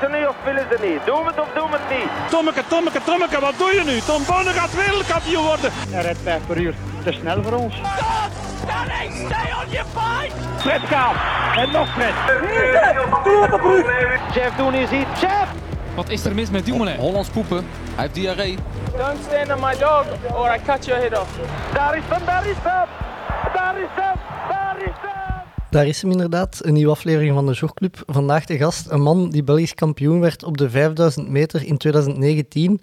Willen ze nu of willen ze niet? Doen we het of doen we het niet? Tommeke, Tommeke, Tommeke, wat doe je nu? Tom Bonne gaat wereldkampioen worden. Hij rijdt 5 per uur. Te snel voor ons. Stop! Stanley, stay on your fight! Fred Kaap. En nog Fred. Jeff Doen is hier. Jeff! Wat is er mis met Dumoulin? Hollands poepen. Hij heeft diarree. Don't stand on my dog or I cut your head off. Daar is hem, daar is hem! Daar is hem, daar is hem! Daar is hem inderdaad, een nieuwe aflevering van de Jogclub. Vandaag de gast, een man die Belgisch kampioen werd op de 5000 meter in 2019.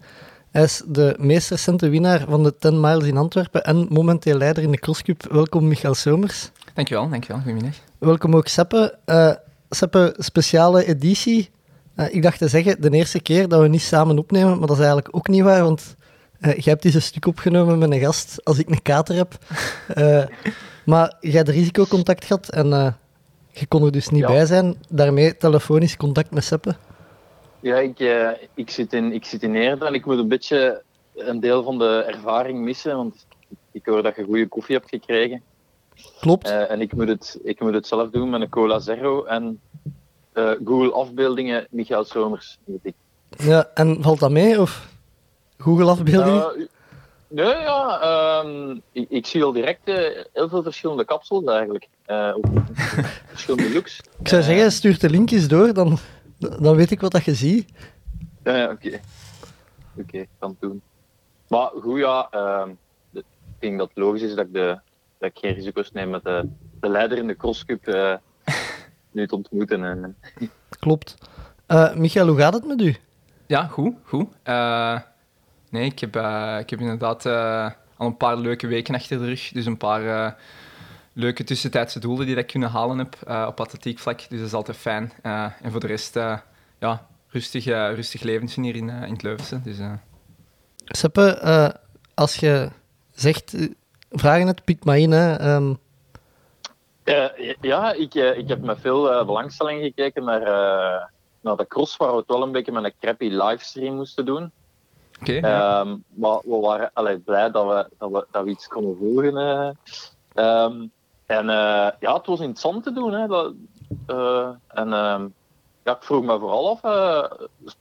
Hij is de meest recente winnaar van de 10 miles in Antwerpen en momenteel leider in de crosscup. Welkom Michael Somers. Dankjewel, dankjewel. Goedemiddag. Welkom ook Seppe. Eh Seppe, speciale editie. Eh, ik dacht te zeggen, de eerste keer dat we niet samen opnemen, maar dat is eigenlijk ook niet waar, want jij hebt eens een stuk opgenomen met een gast als ik een kater heb. Maar jij hebt risicocontact gehad en eh, je kon er dus niet Ja. bij zijn. Daarmee telefonisch contact met Seppe. Ja, ik, eh, ik, zit in, ik zit in Eerde en ik moet een beetje een deel van de ervaring missen, want ik hoor dat je goede koffie hebt gekregen. Klopt. Eh, en ik moet, het, ik moet het zelf doen met een Cola Zero en Google afbeeldingen Michael Somers. Ik. Ja, en valt dat mee? Of Google afbeeldingen? Eh, nee, ja, ehm, ik, ik zie al direct eh, heel veel verschillende kapsels eigenlijk. Eh, op verschillende looks. ik zou zeggen, stuur de linkjes door, dan, dan weet ik wat dat je ziet. Ja, ja, oké. Oké, kan het doen. Maar goed, ja, ehm, de- ik denk dat het logisch is dat ik, de, dat ik geen risico's neem met de, de leider in de crosscup eh nu te ontmoeten. En, Klopt. Eh Michael, hoe gaat het met u? Ja, goed, goed. Eh, nee, ik heb, eh, ik heb inderdaad eh, al een paar leuke weken achter de rug. Dus een paar eh, leuke tussentijdse doelen die dat ik kunnen halen heb eh, op atletiek vlak. Dus dat is altijd fijn. Eh, en voor de rest, eh, ja, rustig, eh, rustig leventje hier in, in het Leuvense. Dus, eh, Seppe, eh, als je zegt, vragen het, pik maar in. Hè. Ehm, Eh, ja, ik, ik heb met veel eh, belangstelling gekeken naar, eh, naar de cross, waar we het wel een beetje met een crappy livestream moesten doen. Oké. Ehm, maar we waren allee, blij dat we, dat, we, dat we iets konden volgen. eh. Ehm, en eh, ja, het was interessant te doen. Hè, dat, eh, en ehm, ja, ik vroeg me vooral af,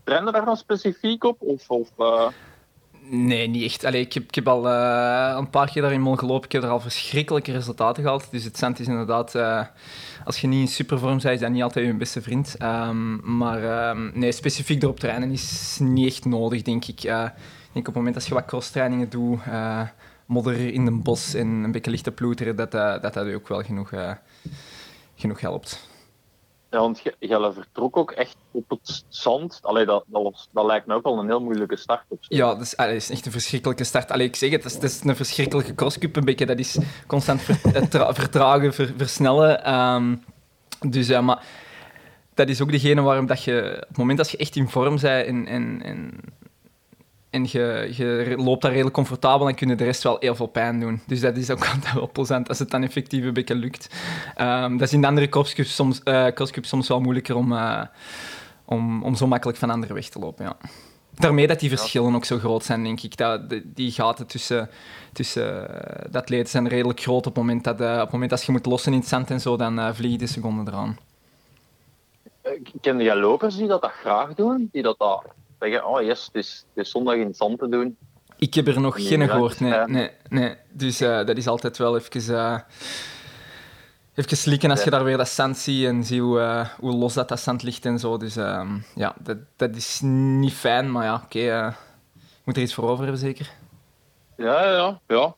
trainde daar dan specifiek op? Of, of, Nee, niet echt. Allee, ik, heb, ik heb al een paar keer daar in Mol gelopen. Ik heb er al verschrikkelijke resultaten gehaald. Dus het zand is inderdaad... als je niet in supervorm bent, is dat niet altijd je beste vriend. Ehm, maar ehm, nee, specifiek erop trainen is niet echt nodig, denk ik. Eh, ik denk op het moment dat je wat crosstrainingen doet, eh, modder in een bos en een beetje lichte ploeteren, dat eh, dat, dat ook wel genoeg, genoeg helpt. Ja, want je- Jelle vertrok ook echt op het zand. Allee, dat, dat, dat lijkt me ook al een heel moeilijke start. Op. Ja, allee, het is echt een verschrikkelijke start. Allee, ik zeg het, het is, is een verschrikkelijke crosscup. Een beetje, dat is constant ver- tra- vertragen, ver- versnellen. Ehm, dus ja, maar dat is ook degene waarom dat je, op het moment dat je echt in vorm bent en, en, en, en je, je loopt daar redelijk comfortabel, dan kun je de rest wel heel veel pijn doen. Dus dat is ook altijd wel plezant als het dan effectief een beetje lukt. Ehm, dat is in de andere crosscups soms, eh, crosscups soms wel moeilijker om, eh, om, om zo makkelijk van anderen weg te lopen, ja. Daarmee dat die verschillen ook zo groot zijn, denk ik. Dat, die gaten tussen, tussen eh, de atleten zijn redelijk groot. Op het moment dat, op het moment dat je moet lossen in het zand en zo, dan vliegen de seconden eraan. Kende jij lopers die dat, dat graag doen? Die dat, dat zeggen, oh yes, het is, het is zondag in het zand te doen. Ik heb er nog Nee, geen gehoord, nee. nee, nee. Dus eh, dat is altijd wel even... eh even slikken als je daar weer dat zand ziet en zie hoe, eh, hoe los dat, dat zand ligt en zo. Dus ehm, ja, dat, dat is niet fijn, maar ja, oké. je moet er iets voor over hebben, zeker? Ja, ja, ja.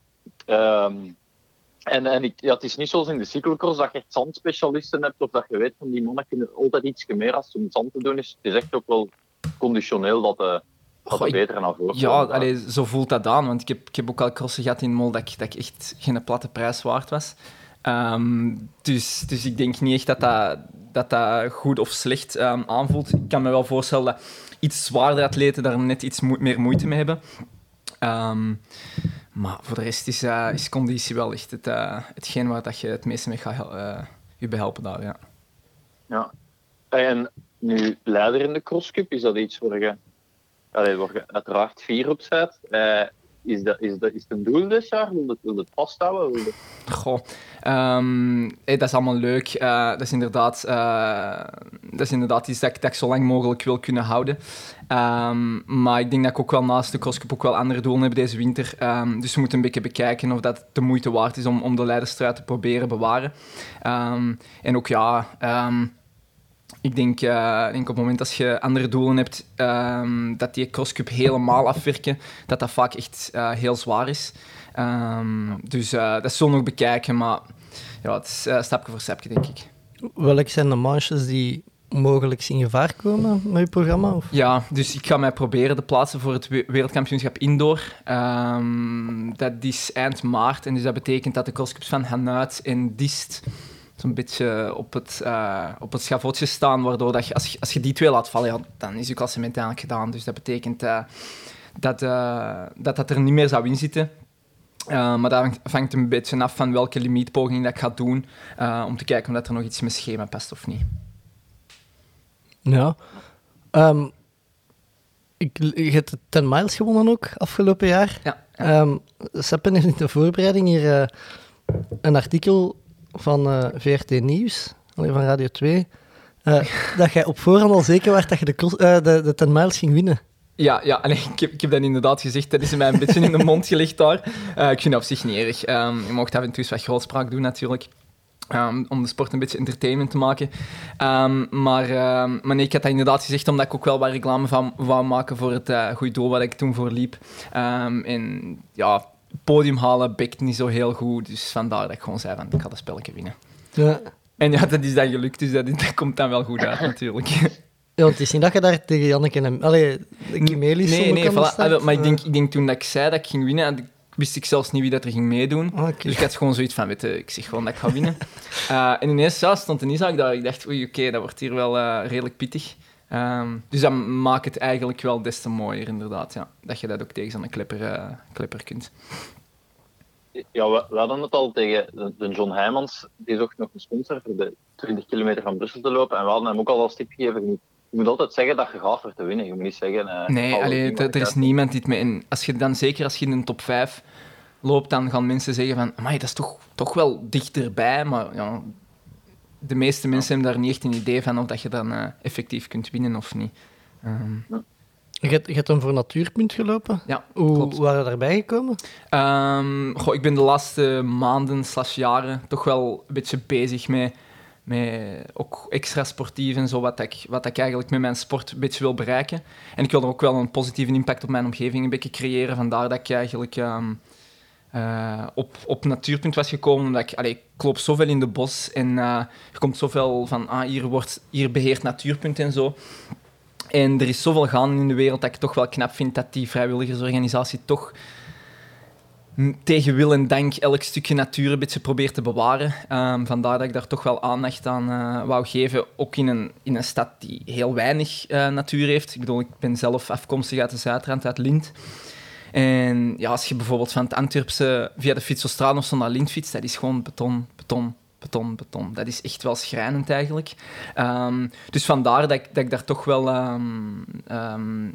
Ehm, en en ik, ja, het is niet zoals in de cyclocross dat je echt zandspecialisten hebt of dat je weet van die mannen kunnen altijd iets meer als om zand te doen is. Het is echt ook wel conditioneel dat, eh dat Goh, beter naar voren Ja, komt. allee, zo voelt dat aan. Want ik heb, ik heb ook al crossen gehad in Mol dat ik, dat ik echt geen platte prijs waard was. Ehm, dus, dus ik denk niet echt dat dat, dat, dat goed of slecht ehm, aanvoelt. Ik kan me wel voorstellen dat iets zwaardere atleten daar net iets meer moeite mee hebben. Ehm, maar voor de rest is, eh, is conditie wel echt het, eh, hetgeen waar dat je het meeste mee gaat je behelpen daar. Ja. Ja. En nu leider in de crosscup, is dat iets waar je, allee, waar je uiteraard fier op bent? Eh, is, dat, is, dat, is het een doel dit jaar? Wil wil het vasthouden? Wil. Goh, ehm, dat is allemaal leuk. Eh, dat, is inderdaad, eh, dat is inderdaad iets dat ik, dat zo lang mogelijk wil kunnen houden. Ehm, maar ik denk dat ik ook wel naast de crosscup ook wel andere doelen heb deze winter. Ehm, dus we moeten een beetje bekijken of dat de moeite waard is om, om de leiderstrijd te proberen bewaren. En ook ja... ik denk, eh, denk op het moment als je andere doelen hebt, ehm, dat die crosscup helemaal afwerken, dat dat vaak echt eh, heel zwaar is. Ehm, dus eh, dat zullen we nog bekijken, maar ja, het is stapje voor stapje, denk ik. Welke zijn de manches die mogelijk in gevaar komen met je programma? Of? Ja, dus ik ga mij proberen te plaatsen voor het we- wereldkampioenschap indoor. Ehm, dat is eind maart en dus dat betekent dat de crosscups van Hanuit en Dist zo'n beetje op het, eh, op het schavotje staan, waardoor dat je, als, je, als je die twee laat vallen, ja, dan is je klassement eigenlijk gedaan. Dus dat betekent eh, dat, eh, dat dat er niet meer zou inzitten. Uh, maar dat hangt- een beetje af van welke limietpoging dat ik ga doen, om te kijken of dat er nog iets mijn schema past of niet. Ja. Ehm, ik, je hebt de 10 miles gewonnen ook afgelopen jaar. Ja, ja. Ehm Seppen heeft in de voorbereiding hier een artikel van eh, VRT Nieuws, allee, van Radio 2, eh, dat jij op voorhand al zeker was dat je de, cross- eh, de, de 10 miles ging winnen. Ja, ja alleen, ik, heb, ik heb dat inderdaad gezegd. Dat is mij een beetje in de mond gelegd daar. Ik vind dat op zich niet erg. Ehm, je mocht af en toe eens wat grootspraak doen, natuurlijk. Ehm, om de sport een beetje entertainment te maken. Ehm, maar, ehm, maar nee, ik had dat inderdaad gezegd omdat ik ook wel wat reclame van wou maken voor het uh, goede doel wat ik toen voor liep. En ja, podium halen bekt niet zo heel goed. Dus vandaar dat ik gewoon zei van, ik ga dat spelletje winnen. Ja. En ja, dat is dan gelukt, dus dat, dat komt dan wel goed uit natuurlijk. Ja, want het is niet dat je daar tegen Janneke en... Allee, Kimelis Nee, nee, voilà. start. Ah, maar ik denk, ik denk toen dat ik zei dat ik ging winnen, had ik- wist ik zelfs niet wie dat er ging meedoen. ah. Dus ik had gewoon zoiets van, weet je, ik zeg gewoon dat ik ga winnen. Eh, en ineens ja, stond een Isaac daar. Ik dacht, oei, oké, dat wordt hier wel eh, redelijk pittig. Ehm, dus dat maakt het eigenlijk wel des te mooier, inderdaad. Ja. Dat je dat ook tegen zo'n klepper, eh, klepper kunt. Ja, we, we hadden het al tegen de, de John Heijmans. Die zocht nog een sponsor voor de 20 kilometer van Brussel te lopen. En we hadden hem ook al als tip gegeven. Je moet, altijd zeggen dat je gaat voor te winnen. Je moet niet zeggen... eh, Nee, allee, er, is niemand die het mee... En als je dan, zeker als je in de top 5 loopt, dan gaan mensen zeggen van... Amai, dat is toch, toch wel dichterbij, maar ja... De meeste mensen hebben daar niet echt een idee van of dat je dan eh, effectief kunt winnen of niet. Ehm, Je hebt, je hebt hem voor Natuurpunt gelopen. ja, Hoe klopt. waren we daarbij gekomen? Ehm, goh, ik ben de laatste maanden slash jaren toch wel een beetje bezig met, met ook extra sportief en zo, wat ik, wat ik eigenlijk met mijn sport een beetje wil bereiken. En ik wil er ook wel een positieve impact op mijn omgeving een beetje creëren. Vandaar dat ik eigenlijk ehm, eh, op, op Natuurpunt was gekomen. Omdat ik, allee, loop zoveel in de bos en eh, er komt zoveel van, ah, hier, wordt, hier beheert Natuurpunt en zo. En er is zoveel gaande in de wereld dat ik toch wel knap vind dat die vrijwilligersorganisatie toch tegen wil en dank elk stukje natuur een beetje probeert te bewaren. Ehm, vandaar dat ik daar toch wel aandacht aan eh, wou geven. Ook in een, in een stad die heel weinig natuur heeft. Ik bedoel, ik ben zelf afkomstig uit de Zuidrand, uit Lint. En ja, als je bijvoorbeeld van het Antwerpse via de Fietsostraat of zo naar Lint fietst, dat is gewoon beton, beton, beton, beton. Dat is echt wel schrijnend eigenlijk. Ehm, dus vandaar dat ik, dat ik daar toch wel ehm, ehm,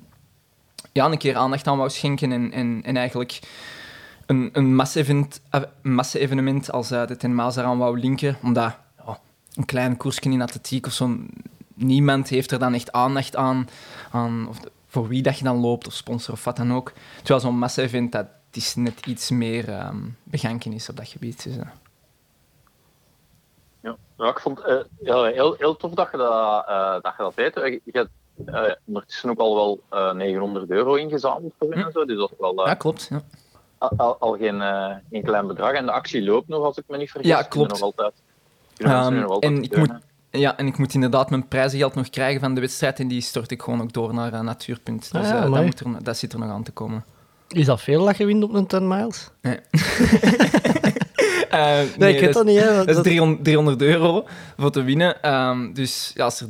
ja, een keer aandacht aan wou schenken en, en, en eigenlijk een, een massa-event- eh, massa-evenement als eh, de Ten Maas wou linken. Omdat ja, een klein koersje in atletiek of zo, niemand heeft er dan echt aandacht aan, aan voor wie dat je dan loopt of sponsor of wat dan ook. Terwijl zo'n massa-event, dat is net iets meer ehm beganken is op dat gebied. Dus, eh. Ja, ja ik vond het ja, heel, heel tof dat je dat, eh, dat, je dat deed. Je, je hebt eh, ondertussen ook al wel eh 900 euro ingezameld voor en zo. Dus dat is wel eh, ja, klopt. Ja. al, al- geen, eh, geen klein bedrag. En de actie loopt nog, als ik me niet vergis. Ja, klopt. Nog altijd, Ehm, nog altijd en ik steunen. Ja, en ik moet inderdaad mijn prijzengeld nog krijgen van de wedstrijd en die stort ik gewoon ook door naar eh, Natuurpunt. Dus Ah ja, eh, dat, moet er, dat zit er nog aan te komen. Is dat veel dat je wint op een 10 miles? Nee, Nee, ik weet dat niet. Hè. Dat is Dat- 300, 300 euro voor te winnen. Ehm, dus ja, als er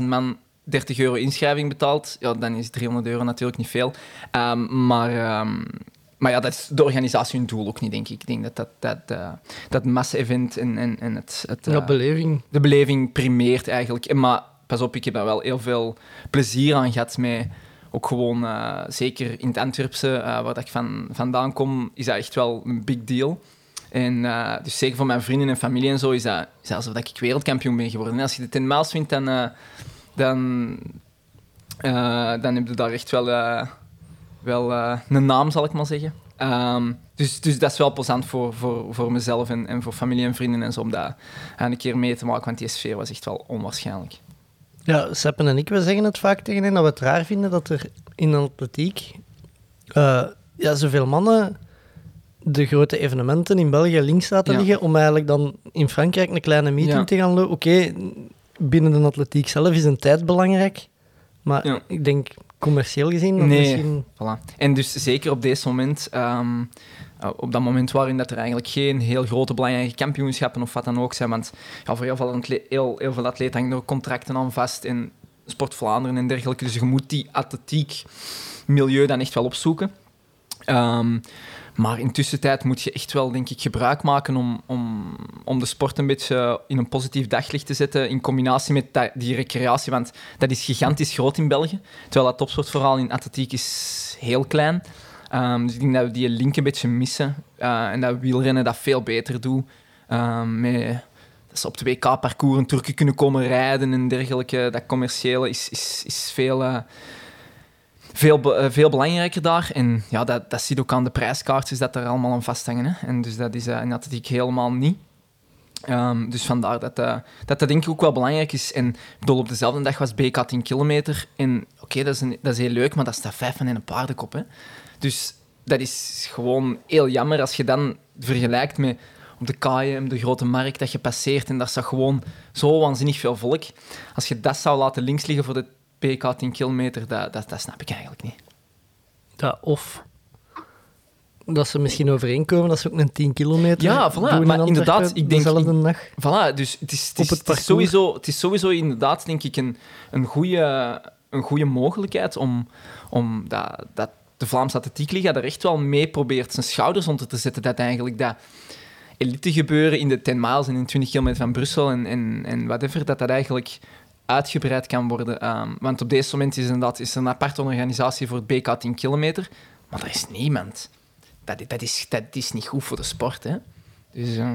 30.000 man 30 euro inschrijving betaalt, ja, dan is 300 euro natuurlijk niet veel. Ehm, maar, ehm, maar ja, dat is de organisatie hun doel ook niet, denk ik. Ik denk dat dat, dat, eh, dat massa-event en, en, en het, het, Ja, eh, beleving. de beleving primeert eigenlijk. En Maar pas op, ik heb daar wel heel veel plezier aan gehad met ook gewoon, eh, zeker in het Antwerpse, waar dat ik van, vandaan kom, is dat echt wel een big deal. En uh, dus zeker voor mijn vrienden en familie en zo is dat, is dat alsof ik wereldkampioen ben geworden. En als je de 10 miles wint, dan, uh, dan, uh, dan heb je daar echt wel, wel een naam, zal ik maar zeggen. Um, dus, dus dat is wel plezant voor, voor, voor mezelf en, en voor familie en vrienden en zo, om dat een keer mee te maken, want die sfeer was echt wel onwaarschijnlijk. Ja, Seppen en ik, we zeggen het vaak tegen hen dat we het raar vinden dat er in de atletiek ja, zoveel mannen de grote evenementen in België links laten Ja. liggen, om eigenlijk dan in Frankrijk een kleine meeting Ja. te gaan lopen. Oké, binnen de atletiek zelf is een tijd belangrijk, maar Ja. ik denk commercieel gezien Nee. misschien... Voilà. En dus zeker op deze moment, ehm, eh, op dat moment waarin dat er eigenlijk geen heel grote belangrijke kampioenschappen of wat dan ook zijn, want ja, voor heel veel, atle- heel, heel veel atleten hangen er contracten aan vast in Sport Vlaanderen en dergelijke, dus je moet die atletiek milieu dan echt wel opzoeken. Ehm, maar in tussentijd moet je echt wel, denk ik, gebruik maken om, om, om de sport een beetje in een positief daglicht te zetten, in combinatie met die recreatie, want dat is gigantisch groot in België, terwijl dat topsportverhaal in atletiek is heel klein. Ehm, dus ik denk dat we die link een beetje missen eh, en dat wielrennen dat veel beter doet. Ehm, met, dat ze op het WK-parcours een Turken kunnen komen rijden en dergelijke. Dat commerciële is, is, is veel, eh, veel, eh, veel belangrijker daar. En ja, dat, dat ziet ook aan de prijskaartjes dat er allemaal aan vasthangen. Hè. En dus dat is eh, in atletiek helemaal niet. Ehm, dus vandaar dat, eh, dat dat denk ik ook wel belangrijk is. En ik bedoel, op dezelfde dag was BK 10 kilometer. En oké, dat, is een- dat is heel leuk, maar dat staat vijf van een paardenkop. Hè. Dus dat is gewoon heel jammer als je dan vergelijkt met op de KM, de grote markt, dat je passeert en daar staat gewoon zo waanzinnig veel volk. Als je dat zou laten links liggen voor de PK 10 kilometer, dat, dat, dat snap ik eigenlijk niet. Ja, of dat ze misschien overeenkomen dat ze ook een 10 kilometer Ja, voilà. doen in Maar inderdaad, ik denk- dezelfde dag. Voilà, dus het is, het is, het het is parcours. sowieso, het is sowieso inderdaad, denk ik, een, een, goede, een goede mogelijkheid om, om dat, dat de Vlaamse Atletiekliga er echt wel mee probeert zijn schouders onder te zetten. Dat eigenlijk dat elite gebeuren in de 10 miles en in 20 kilometer van Brussel en, en, en whatever, dat dat eigenlijk uitgebreid kan worden. Ehm, want op deze moment is, inderdaad, is er een aparte organisatie voor het BK 10 kilometer, maar er is niemand. Dat, dat, is, dat is niet goed voor de sport, hè. Dus... eh,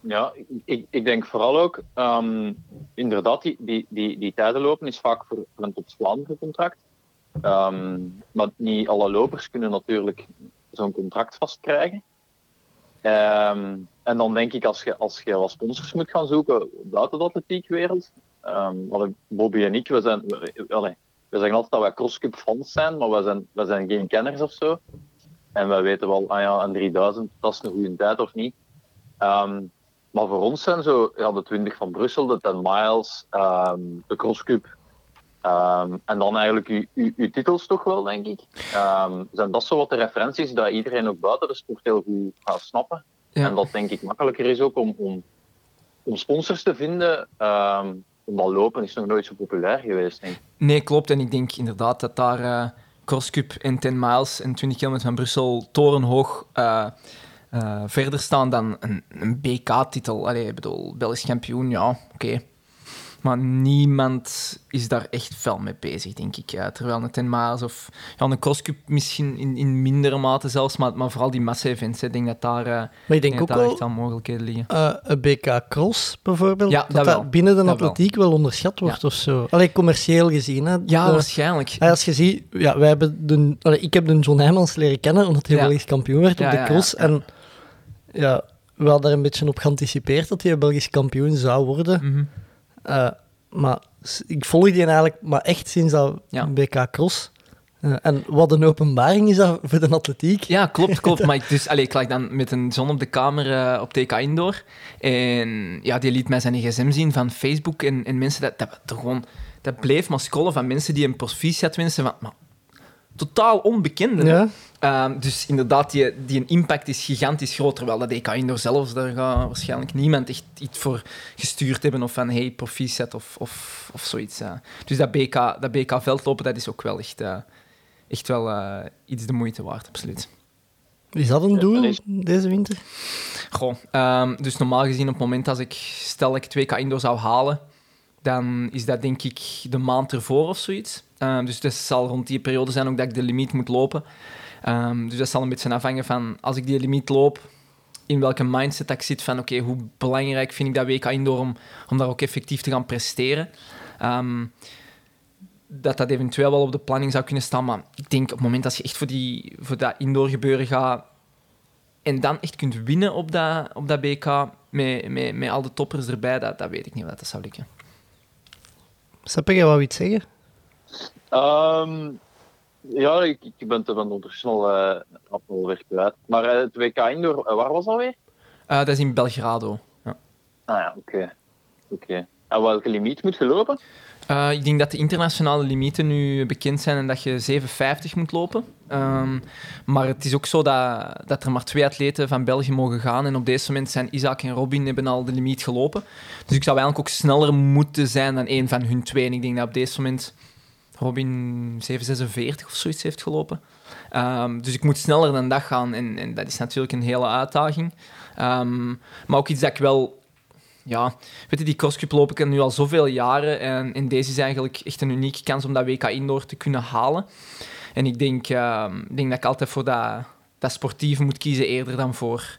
Ja, ik, ik denk vooral ook, ehm, inderdaad, die, die, die, die tijden lopen is vaak voor, een tot contract. Ehm, maar niet alle lopers kunnen natuurlijk zo'n contract vastkrijgen. Ehm, en dan denk ik, als je, als je wat sponsors moet gaan zoeken buiten de atletiekwereld, want Bobby en ik, we, zijn, we, we zeggen altijd dat wij crosscup fans zijn, maar we zijn, we zijn geen kenners of zo. En wij weten wel, ah ja, een 3000, dat is een goede tijd of niet. Ehm, maar voor ons zijn zo ja, de 20 van Brussel, de 10 miles, ehm, de crosscup. en dan eigenlijk uw, titels toch wel, denk ik. Zijn dat zo wat de referenties dat iedereen ook buiten de sport heel goed gaat snappen. Ja. En dat denk ik makkelijker is ook om, om, om sponsors te vinden. ehm, omdat lopen is nog nooit zo populair geweest, denk ik. Nee, klopt. En ik denk inderdaad dat daar eh crosscup en 10 miles en 20 kilometer van Brussel torenhoog eh, eh, verder staan dan een, een BK-titel. Allee, ik bedoel, Belgisch kampioen, ja, oké. Maar niemand is daar echt fel mee bezig, denk ik. Ja, terwijl een 10 miles of ja, een crosscup misschien in, in mindere mate zelfs, maar, maar vooral die massa-events, ik denk dat daar, eh, Maar ik denk ook daar wel echt wel mogelijkheden liggen. eh, een BK Cross bijvoorbeeld, Ja, dat dat dat, wel. binnen de Dat wel. atletiek wel onderschat wordt of zo. Allee, commercieel gezien. Hè. Ja, De- waarschijnlijk. Als je ziet, ja, wij hebben de, allee, ik heb de John Heijmans leren kennen omdat hij Ja. Belgisch kampioen werd op de cross. En ja, we hadden daar een beetje op geanticipeerd dat hij Belgisch kampioen zou worden. Mhm. Eh, maar ik volg die eigenlijk maar echt sinds dat Ja. BK Cross. Eh, en wat een openbaring is dat voor de atletiek. Ja, klopt, klopt. maar ik, dus, allee, ik lag dan met een zon op de kamer eh, op TK Indoor. En ja, die liet mij zijn gsm zien van Facebook. En, en mensen, dat, dat, dat, gewoon, dat bleef maar scrollen van mensen die een proficiat wensen. Van, maar, totaal onbekende. Ja. Ehm, dus inderdaad, die, die een impact is gigantisch groot. Terwijl dat EK Indoor zelfs, daar gaat waarschijnlijk niemand echt iets voor gestuurd hebben. Of van, hey, proficiat of, of, of zoiets. ja. Dus dat BK, dat BK veldlopen, dat is ook wel echt, eh, echt wel eh, iets de moeite waard, absoluut. Is dat een doel deze winter? Goh, ehm, dus normaal gezien op het moment als ik, stel dat ik 2K Indoor zou halen, dan is dat denk ik de maand ervoor of zoiets. Ehm, dus dat zal rond die periode zijn ook dat ik de limiet moet lopen. Ehm, dus dat zal een beetje afhangen van als ik die limiet loop, in welke mindset ik zit van oké, hoe belangrijk vind ik dat WK Indoor om, om daar ook effectief te gaan presteren. Ehm, dat dat eventueel wel op de planning zou kunnen staan, maar ik denk op het moment dat je echt voor, die, voor dat indoor gebeuren gaat en dan echt kunt winnen op dat, op dat BK met, met, met al de toppers erbij, dat, dat weet ik niet of dat zou lukken. Seppe, jij wou iets zeggen? Ehm, ja, ik, ik ben, ben ondertussen al, uh, al weer kwijt. Maar uh, het WK Indoor, uh, waar was dat weer? Uh, dat is in Belgrado. Ja. Ah ja, oké. Okay. oké. En welke limiet moet je lopen? Uh, ik denk dat de internationale limieten nu bekend zijn en dat je 7,50 moet lopen. Um, maar het is ook zo dat, dat er maar twee atleten van België mogen gaan. En op deze moment zijn Isaac en Robin hebben al de limiet gelopen. Dus ik zou eigenlijk ook sneller moeten zijn dan één van hun twee. En ik denk dat op deze moment Robin 7,46 of zoiets heeft gelopen. Um, dus ik moet sneller dan dat gaan. En, en dat is natuurlijk een hele uitdaging. Um, maar ook iets dat ik wel ja, weet je, die crosscup loop ik nu al zoveel jaren. En, en deze is eigenlijk echt een unieke kans om dat WK Indoor te kunnen halen. En ik denk, uh, denk dat ik altijd voor dat, dat moet kiezen eerder dan voor,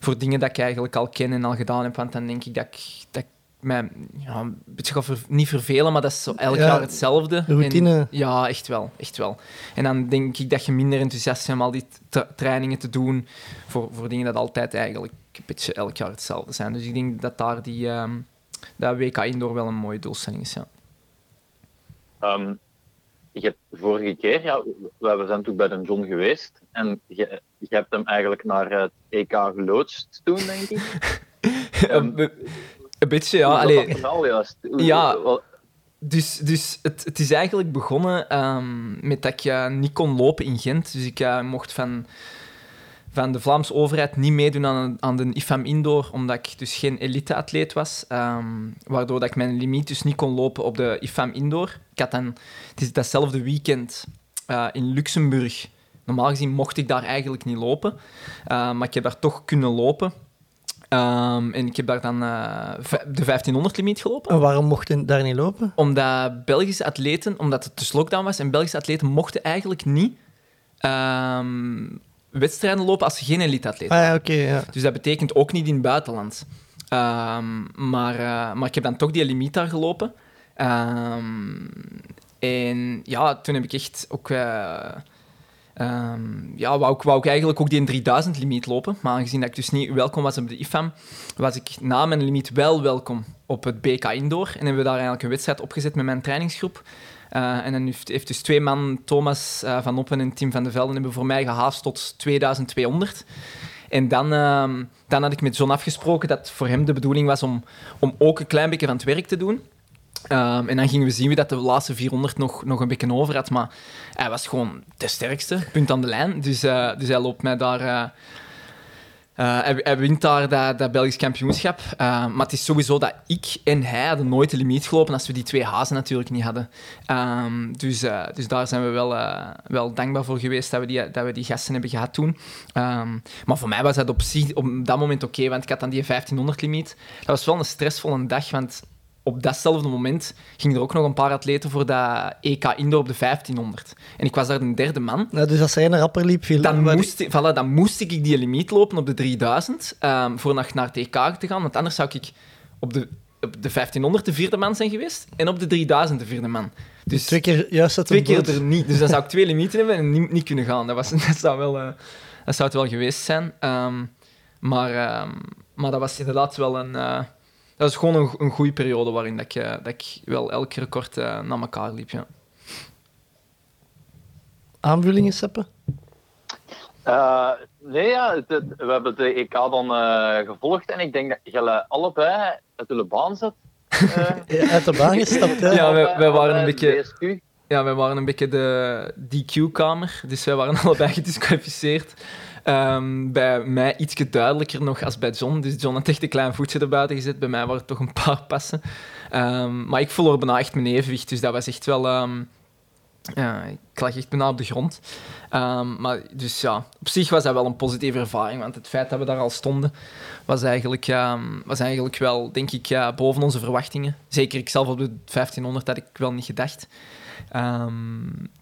voor dingen dat ik eigenlijk al ken en al gedaan heb. Want dan denk ik dat ik, dat ik mij ja, een beetje ga ver, niet vervelen, maar dat is zo elk ja, jaar hetzelfde. Routine. En, ja, echt wel, echt wel. En dan denk ik dat je minder enthousiast bent om al die tra trainingen te doen voor, voor dingen dat altijd eigenlijk een beetje elk jaar hetzelfde zijn. Dus ik denk dat daar die um, dat WK Indoor wel een mooie doelstelling is. Ja. Um, je hebt vorige keer, ja, we zijn toen bij de John geweest en je, je hebt hem eigenlijk naar het EK geloodst toen, denk ik. um, een beetje, ja. Allee, juist? ja, dus, dus het, het is eigenlijk begonnen um, met dat ik uh, niet kon lopen in Gent. Dus ik uh, mocht van van de Vlaamse overheid niet meedoen aan, aan de IFAM Indoor, omdat ik dus geen elite-atleet was. Um, waardoor dat ik mijn limiet dus niet kon lopen op de IFAM Indoor. Ik had dan, het is datzelfde weekend uh, in Luxemburg. Normaal gezien mocht ik daar eigenlijk niet lopen, uh, maar ik heb daar toch kunnen lopen. Um, en ik heb daar dan uh, de 1500 limiet gelopen. En waarom mocht je daar niet lopen? Omdat Belgische atleten, omdat het dus lockdown was, en Belgische atleten mochten eigenlijk niet um, wedstrijden lopen als je geen elite-atleet. Ah, ja, okay, ja. Dus dat betekent ook niet in het buitenland. Um, maar, uh, maar ik heb dan toch die limiet daar gelopen. En ja, toen heb ik echt ook... Uh, um, ja, wou ik, eigenlijk ook die 3000 limiet lopen. Maar aangezien dat ik dus niet welkom was op de IFAM, was ik na mijn limiet wel welkom op het BK Indoor. En hebben we daar eigenlijk een wedstrijd opgezet met mijn trainingsgroep. Uh, en dan heeft, dus twee man, Thomas uh, van Oppen en Tim van de Velden, hebben voor mij gehaast tot 2200. En dan, uh, dan had ik met John afgesproken dat voor hem de bedoeling was om, om ook een klein beetje van het werk te doen. Um, en dan gingen we zien dat de laatste 400 nog, nog een beetje over had. Maar hij was gewoon de sterkste, punt aan de lijn. Dus, uh, dus hij loopt mij daar uh, hij, hij, wint daar dat, Belgisch kampioenschap. Uh, maar het is sowieso dat ik en hij hadden nooit de limiet gelopen als we die twee hazen natuurlijk niet hadden. Um, dus, dus daar zijn we wel, wel dankbaar voor geweest dat we die, dat we die gasten hebben gehad toen. Maar voor mij was dat op, op dat moment oké, want ik had dan die 1500 limiet. Dat was wel een stressvolle dag, want op datzelfde moment gingen er ook nog een paar atleten voor dat EK Indoor op de 1500. En ik was daar de derde man. Ja, dus als hij een rapper liep, viel dan, moest, ik, voilà, dan moest ik die limiet lopen op de 3000 um, voor naar, naar het EK te gaan. Want anders zou ik op de, op de 1500 de vierde man zijn geweest en op de 3000 de vierde man. Dus twee keer juist Twee keer er niet. Dus dan zou ik twee limieten hebben en niet, niet kunnen gaan. Dat, was, dat, zou wel, uh, dat zou het wel geweest zijn. Um, maar, um, maar dat was inderdaad wel een... Uh, dat is gewoon een, een goede periode waarin dat ik, dat ik wel elk record uh, naar elkaar liep. Ja. Aanvullingen, Seppe? Uh, nee, ja, het, het, we hebben de EK dan uh, gevolgd en ik denk dat jullie allebei uit de baan ja, uit de baan gestapt, hè? Ja, wij, wij waren een beetje... Ja, wij waren een beetje de DQ-kamer, dus wij waren allebei gedisqualificeerd. Um, bij mij iets duidelijker nog als bij John. Dus John had echt een klein voetje erbuiten gezet. Bij mij waren het toch een paar passen. Um, maar ik verloor bijna echt mijn evenwicht. Dus dat was echt wel... Um, Ja, ik lag echt bijna op de grond. Ehm, maar dus ja, op zich was dat wel een positieve ervaring, want het feit dat we daar al stonden, was eigenlijk, ehm, was eigenlijk wel, denk ik, boven onze verwachtingen. Zeker ik zelf op de 1500 had ik wel niet gedacht. Ehm,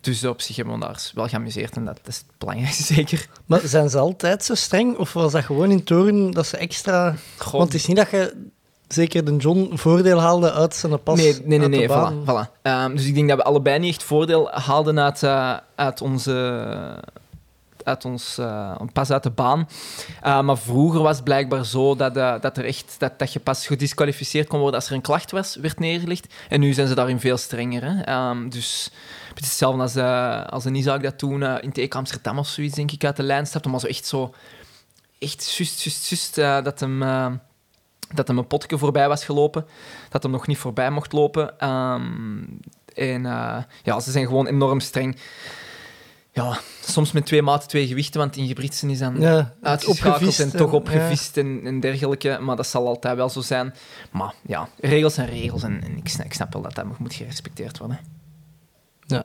dus op zich hebben we daar wel geamuseerd en dat is het belangrijkste, zeker. Maar zijn ze altijd zo streng? Of was dat gewoon in Toren dat ze extra... Want het is niet dat je zeker de John voordeel haalde uit zijn pas Nee, nee, nee, nee voilà. voilà. Ehm, dus ik denk dat we allebei niet echt voordeel haalden uit, eh, uit onze... Uit ons eh, pas uit de baan. Eh, maar vroeger was het blijkbaar zo dat, eh, dat, er echt, dat, dat je pas gedisqualificeerd kon worden als er een klacht was, werd neergelegd. En nu zijn ze daarin veel strenger. Hè. Ehm, dus het is hetzelfde als, als een Isaac dat toen in TK Amsterdam of zoiets, denk ik, uit de lijn stapte. Maar zo echt zo... Echt juist, juist, juist dat hem... dat hem een potje voorbij was gelopen, dat hem nog niet voorbij mocht lopen. Ehm, en ja, ze zijn gewoon enorm streng. Ja, soms met twee maten, twee gewichten, want in Gebritsen is dan Ja, uitgeschakeld opgevist en toch opgevist en, en dergelijke. Maar dat zal altijd wel zo zijn. Maar ja, regels zijn regels en, en ik, snap, ik snap wel dat dat moet gerespecteerd worden. Ja.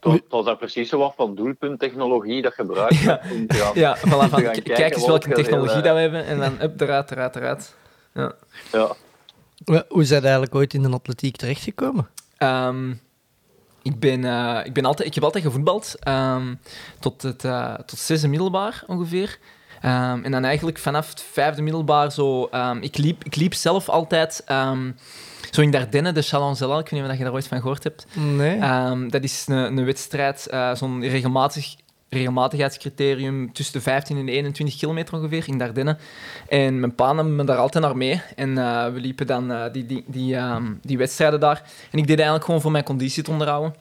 Dat, dat is daar precies zo wat van doelpunttechnologie dat gebruikt Ja. om te gaan- Ja, voilà, van, kijken kijk eens welke welke technologie heel, dat we hebben en dan up, eruit, eruit, eruit. Ja. Ja. Hoe zijn eigenlijk ooit in de atletiek terechtgekomen? Ehm, ik, ben, eh, ik, ben altijd, ik heb altijd gevoetbald, ehm, tot het uh, tot zesde middelbaar ongeveer. Um, en dan eigenlijk vanaf het vijfde middelbaar zo... Um, ik, liep, ik liep zelf altijd zo in Dardenne, de Chalon-Zelal. Ik weet niet of je daar ooit van gehoord hebt. Nee. Dat is een, een wedstrijd, uh, zo'n regelmatig, regelmatigheidscriterium tussen de 15 en de 21 kilometer ongeveer in Dardenne. En mijn pa nam me daar altijd naar mee. En uh, we liepen dan uh, die, die, die, um, die wedstrijden daar. En ik deed eigenlijk gewoon voor mijn conditie te onderhouden.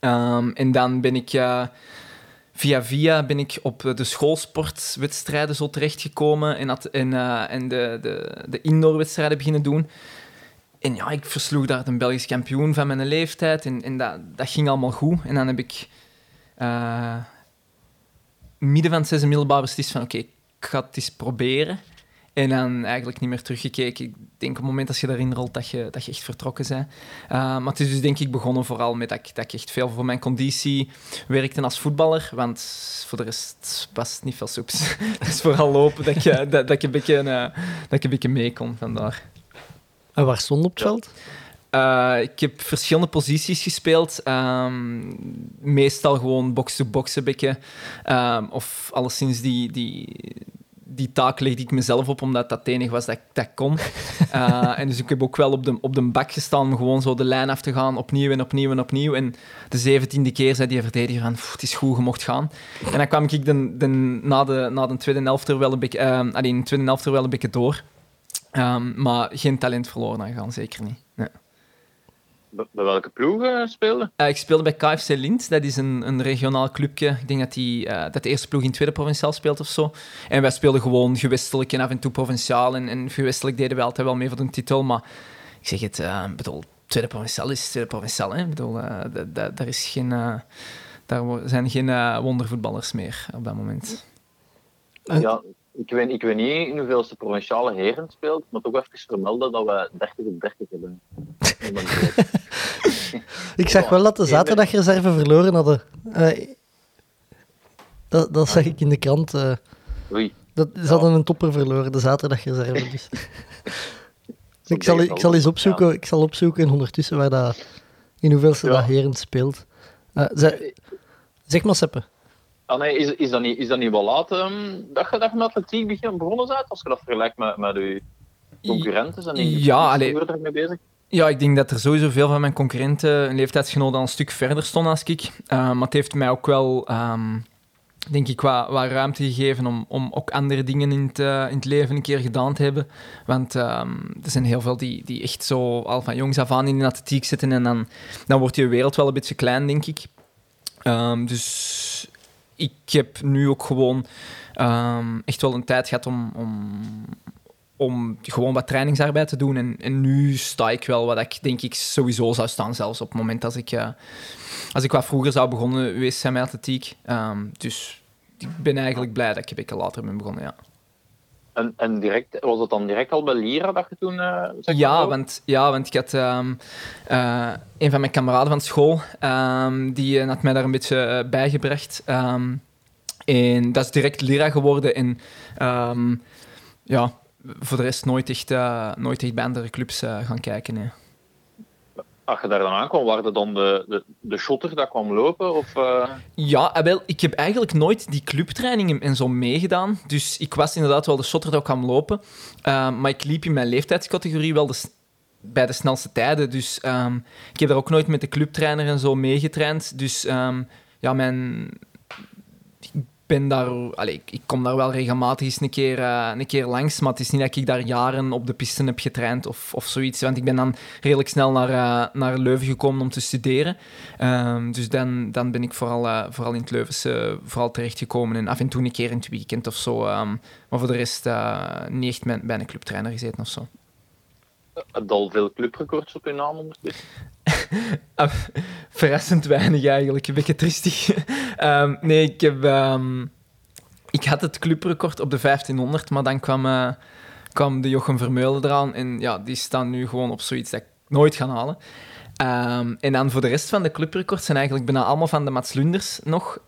Um, en dan ben ik... Uh, via via ben ik op de schoolsportwedstrijden zo terechtgekomen en, had, en, uh, en de, de, de indoorwedstrijden beginnen doen. En ja, ik versloeg daar de Belgisch kampioen van mijn leeftijd en, en dat, dat ging allemaal goed. En dan heb ik midden van het zesde middelbaar beslist van oké, okay, ik ga het eens proberen. En dan eigenlijk niet meer teruggekeken. Ik denk op het moment dat je daarin rolt, dat je, dat je echt vertrokken bent. Uh, maar het is dus denk ik begonnen vooral met dat ik, dat ik echt veel voor mijn conditie werkte als voetballer. Want voor de rest was het niet veel soeps. dus vooral lopen dat, je, dat, dat, ik een beetje, uh, dat een beetje mee kon vandaar. En waar stond op het veld? Uh, ik heb verschillende posities gespeeld. Um, meestal gewoon box-to-box beetje. Um, of alleszins die... die die taak legde ik mezelf op, omdat dat het enige was dat ik dat kon. Uh, en dus ik heb ook wel op de, op de bak gestaan om gewoon zo de lijn af te gaan, opnieuw en opnieuw en opnieuw. En de zeventiende keer zei die verdediger van, het is goed, je mocht gaan. En dan kwam ik de, de, na, de, na de tweede helft er wel een beetje, uh, alleen de tweede helft er wel een beetje door. Um, maar geen talent verloren aan gaan, zeker niet. Bij welke ploeg uh, speelde? Uh, ik speelde bij KFC Lint. Dat is een, een regionaal clubje. Ik denk dat, die, uh, dat de eerste ploeg in tweede provinciaal speelt of zo. En wij speelden gewoon gewestelijk en af en toe provinciaal. En, en gewestelijk deden we altijd wel mee voor de titel. Maar ik zeg het, uh, bedoel, tweede provinciaal is tweede provinciaal. Hè? Ik bedoel, daar is geen... daar zijn geen wondervoetballers meer op dat moment. Ja, ik weet, ik weet niet in hoeveelste provinciale heren speelt, maar toch even vermelden dat we 30 op 30 hebben. ik zag wel dat de zaterdagreserve verloren hadden. Uh, dat, dat zag ik in de krant. Uh, Oei. Dat, ze hadden een topper verloren, de zaterdagreserve. Dus. ik, zal, ik zal eens opzoeken, ja. ik zal opzoeken ondertussen waar dat, in hoeveelste ja. dat heren speelt. Uh, ze, zeg maar, Seppe. Ah, nee, is, is, dat niet, is dat niet wel laat um, dat je daar met atletiek begin begonnen bent, als je dat vergelijkt met, met je concurrenten? Zijn die ja, allee, mee bezig? Ja, ik denk dat er sowieso veel van mijn concurrenten, een leeftijdsgenoten, al een stuk verder stonden als ik. Uh, maar het heeft mij ook wel, um, denk ik, wat, wat ruimte gegeven om, om ook andere dingen in het, uh, in het leven een keer gedaan te hebben. Want um, er zijn heel veel die, die echt zo al van jongs af aan in de atletiek zitten en dan, dan wordt je wereld wel een beetje klein, denk ik. Dus ik heb nu ook gewoon um, echt wel een tijd gehad om, om, om gewoon wat trainingsarbeid te doen. En, en, nu sta ik wel wat ik denk ik sowieso zou staan, zelfs op het moment als ik, uh, als ik wat vroeger zou begonnen geweest zijn met atletiek. Um, dus ik ben eigenlijk blij dat ik een beetje later ben begonnen, ja. En, en direct, was het dan direct al bij Lira dat je toen... maar, Ja, want, ja, want ik had ehm, eh, een van mijn kameraden van school, ehm, die eh, had mij daar een beetje bijgebracht. Ehm, en dat is direct Lira geworden. En ja, voor de rest nooit echt, nooit echt bij andere clubs gaan kijken. Nee. Als je daar dan aankwam, waren dat dan de, de, de shotter dat kwam lopen? Of, eh, Ja, eh, wel, ik heb eigenlijk nooit die clubtrainingen en zo meegedaan. Dus ik was inderdaad wel de shotter dat kwam lopen. Ehm, maar ik liep in mijn leeftijdscategorie wel de, bij de snelste tijden. Dus ehm, ik heb daar ook nooit met de clubtrainer en zo meegetraind. Dus ehm, ja, mijn... Ben daar... Allee, ik, kom daar wel regelmatig eens een keer, eh, een keer langs, maar het is niet dat ik daar jaren op de pisten heb getraind of, of zoiets. Want ik ben dan redelijk snel naar, eh, naar Leuven gekomen om te studeren. Ehm, dus dan, dan ben ik vooral, eh, vooral in het Leuvense vooral terechtgekomen. En af en toe een keer in het weekend of zo. ehm, maar voor de rest niet echt bij een clubtrainer gezeten of zo. heb je al veel clubrecords op je naam ondertussen? Verrassend weinig eigenlijk, een beetje tristig. Ehm, nee, ik heb... ehm, ik had het clubrecord op de 1500, maar dan kwam, eh, kwam de Jochem Vermeulen eraan. En ja, die staan nu gewoon op zoiets dat ik nooit ga halen. Ehm, en dan voor de rest van de clubrecords zijn eigenlijk bijna allemaal van de Mats Lunders nog.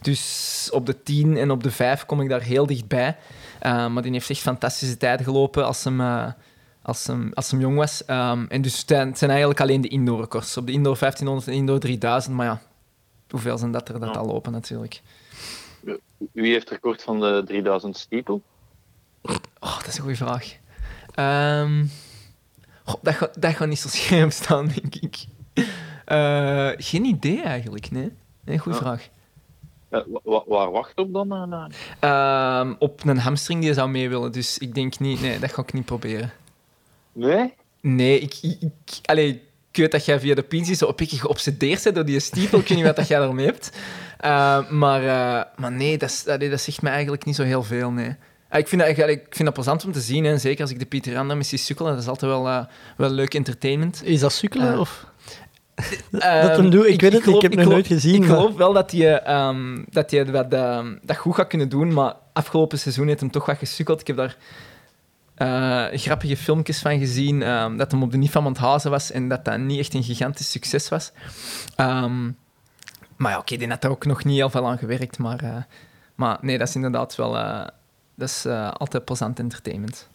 Dus op de 10 en op de 5 kom ik daar heel dichtbij. Maar die heeft echt fantastische tijden gelopen als hem, eh, als hem, als hem jong was. Ehm, en dus het zijn, het zijn eigenlijk alleen de indoor records. Op de indoor 1500 en indoor 3000. Maar ja, hoeveel zijn dat er dat Ja. al lopen natuurlijk. Wie heeft het record van de 3000 stiepel? Oh, dat is een goede vraag. Ehm, goh, dat, gaat, dat gaat niet zo scherp staan, denk ik. Eh, geen idee eigenlijk, nee. Nee, goede Ja. vraag. Eh, wa- wa- waar wacht op dan? Ehm, op een hamstring die je zou mee willen, dus ik denk niet... Nee, dat ga ik niet proberen. Nee? Nee, ik... ik, ik allee, ik weet dat jij via de pins zo een beetje geobsedeerd bent door die stiepel. Ik weet niet wat dat jij daarmee hebt. Eh, maar, eh, maar nee, dat, is- allee, dat zegt me eigenlijk niet zo heel veel, nee. Ah, Ik vind, dat, eigenlijk- ik vind dat plezant om te zien, hè. zeker als ik de Pieter Randa missie sukkelen. Dat is altijd wel, eh, wel leuk entertainment. Is dat sukkelen? Of? Ehm, Dat hem doet, ik weet het niet, ik heb het nog nooit gezien, Ik maar- geloof wel dat hij, ehm, dat, hij ehm, dat goed gaat kunnen doen, maar afgelopen seizoen heeft hem toch wat gesukkeld. Ik heb daar eh, grappige filmpjes van gezien, ehm, dat hem op de NIF van Mondhazen was en dat dat niet echt een gigantisch succes was. Ehm, maar ja, oké, die had er ook nog niet heel veel aan gewerkt, maar, eh, maar nee, dat is inderdaad wel... eh, dat is altijd plezant entertainment.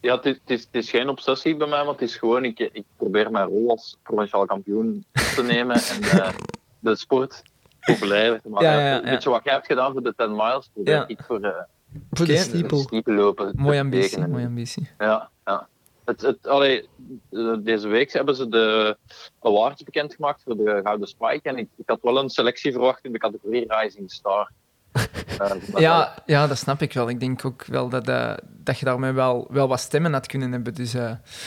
Ja, het is, het, is, het is geen obsessie bij mij, maar het is gewoon, ik, ik probeer mijn rol als provinciaal kampioen op te nemen en eh, de sport populairder te maken. Ja, ja, ja. Een beetje wat jij hebt gedaan voor de 10 miles, probeer ik voor Voor de stiepel. lopen. Mooie ambitie, mooie ambitie. Ja, ja. Het, het, allee, eh, deze week hebben ze de awards bekendgemaakt voor de Gouden Spike. En ik, ik had wel een selectie verwacht in de categorie Rising Star. Eh, maar Ja, ja, dat snap ik wel. Ik denk ook wel dat, eh, dat je daarmee wel, wel wat stemmen had kunnen hebben. Dus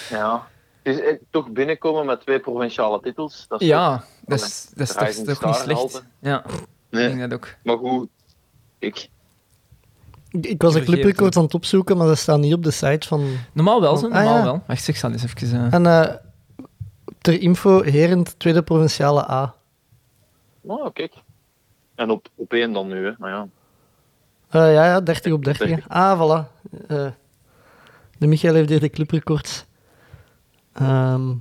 Ja. Eh, toch binnenkomen met twee provinciale titels. Dat is ja, dat is, dat is toch, niet slecht. Ja, ik denk dat ook. maar goed. Ik, Ik, was de Vergeet clubrecords aan het opzoeken, maar dat staat niet op de site van... Normaal wel, zo. Ah, Normaal ja. wel. Wacht, ik zal eens even... eh, En eh, ter info, Herend, tweede provinciale A. nou, kijk. En op, op één dan nu, hè. Maar ja. Eh, ja, ja, 30 op 30. hè. 30. Ah, voilà. Eh, de Michael heeft hier de clubrecords. Ehm,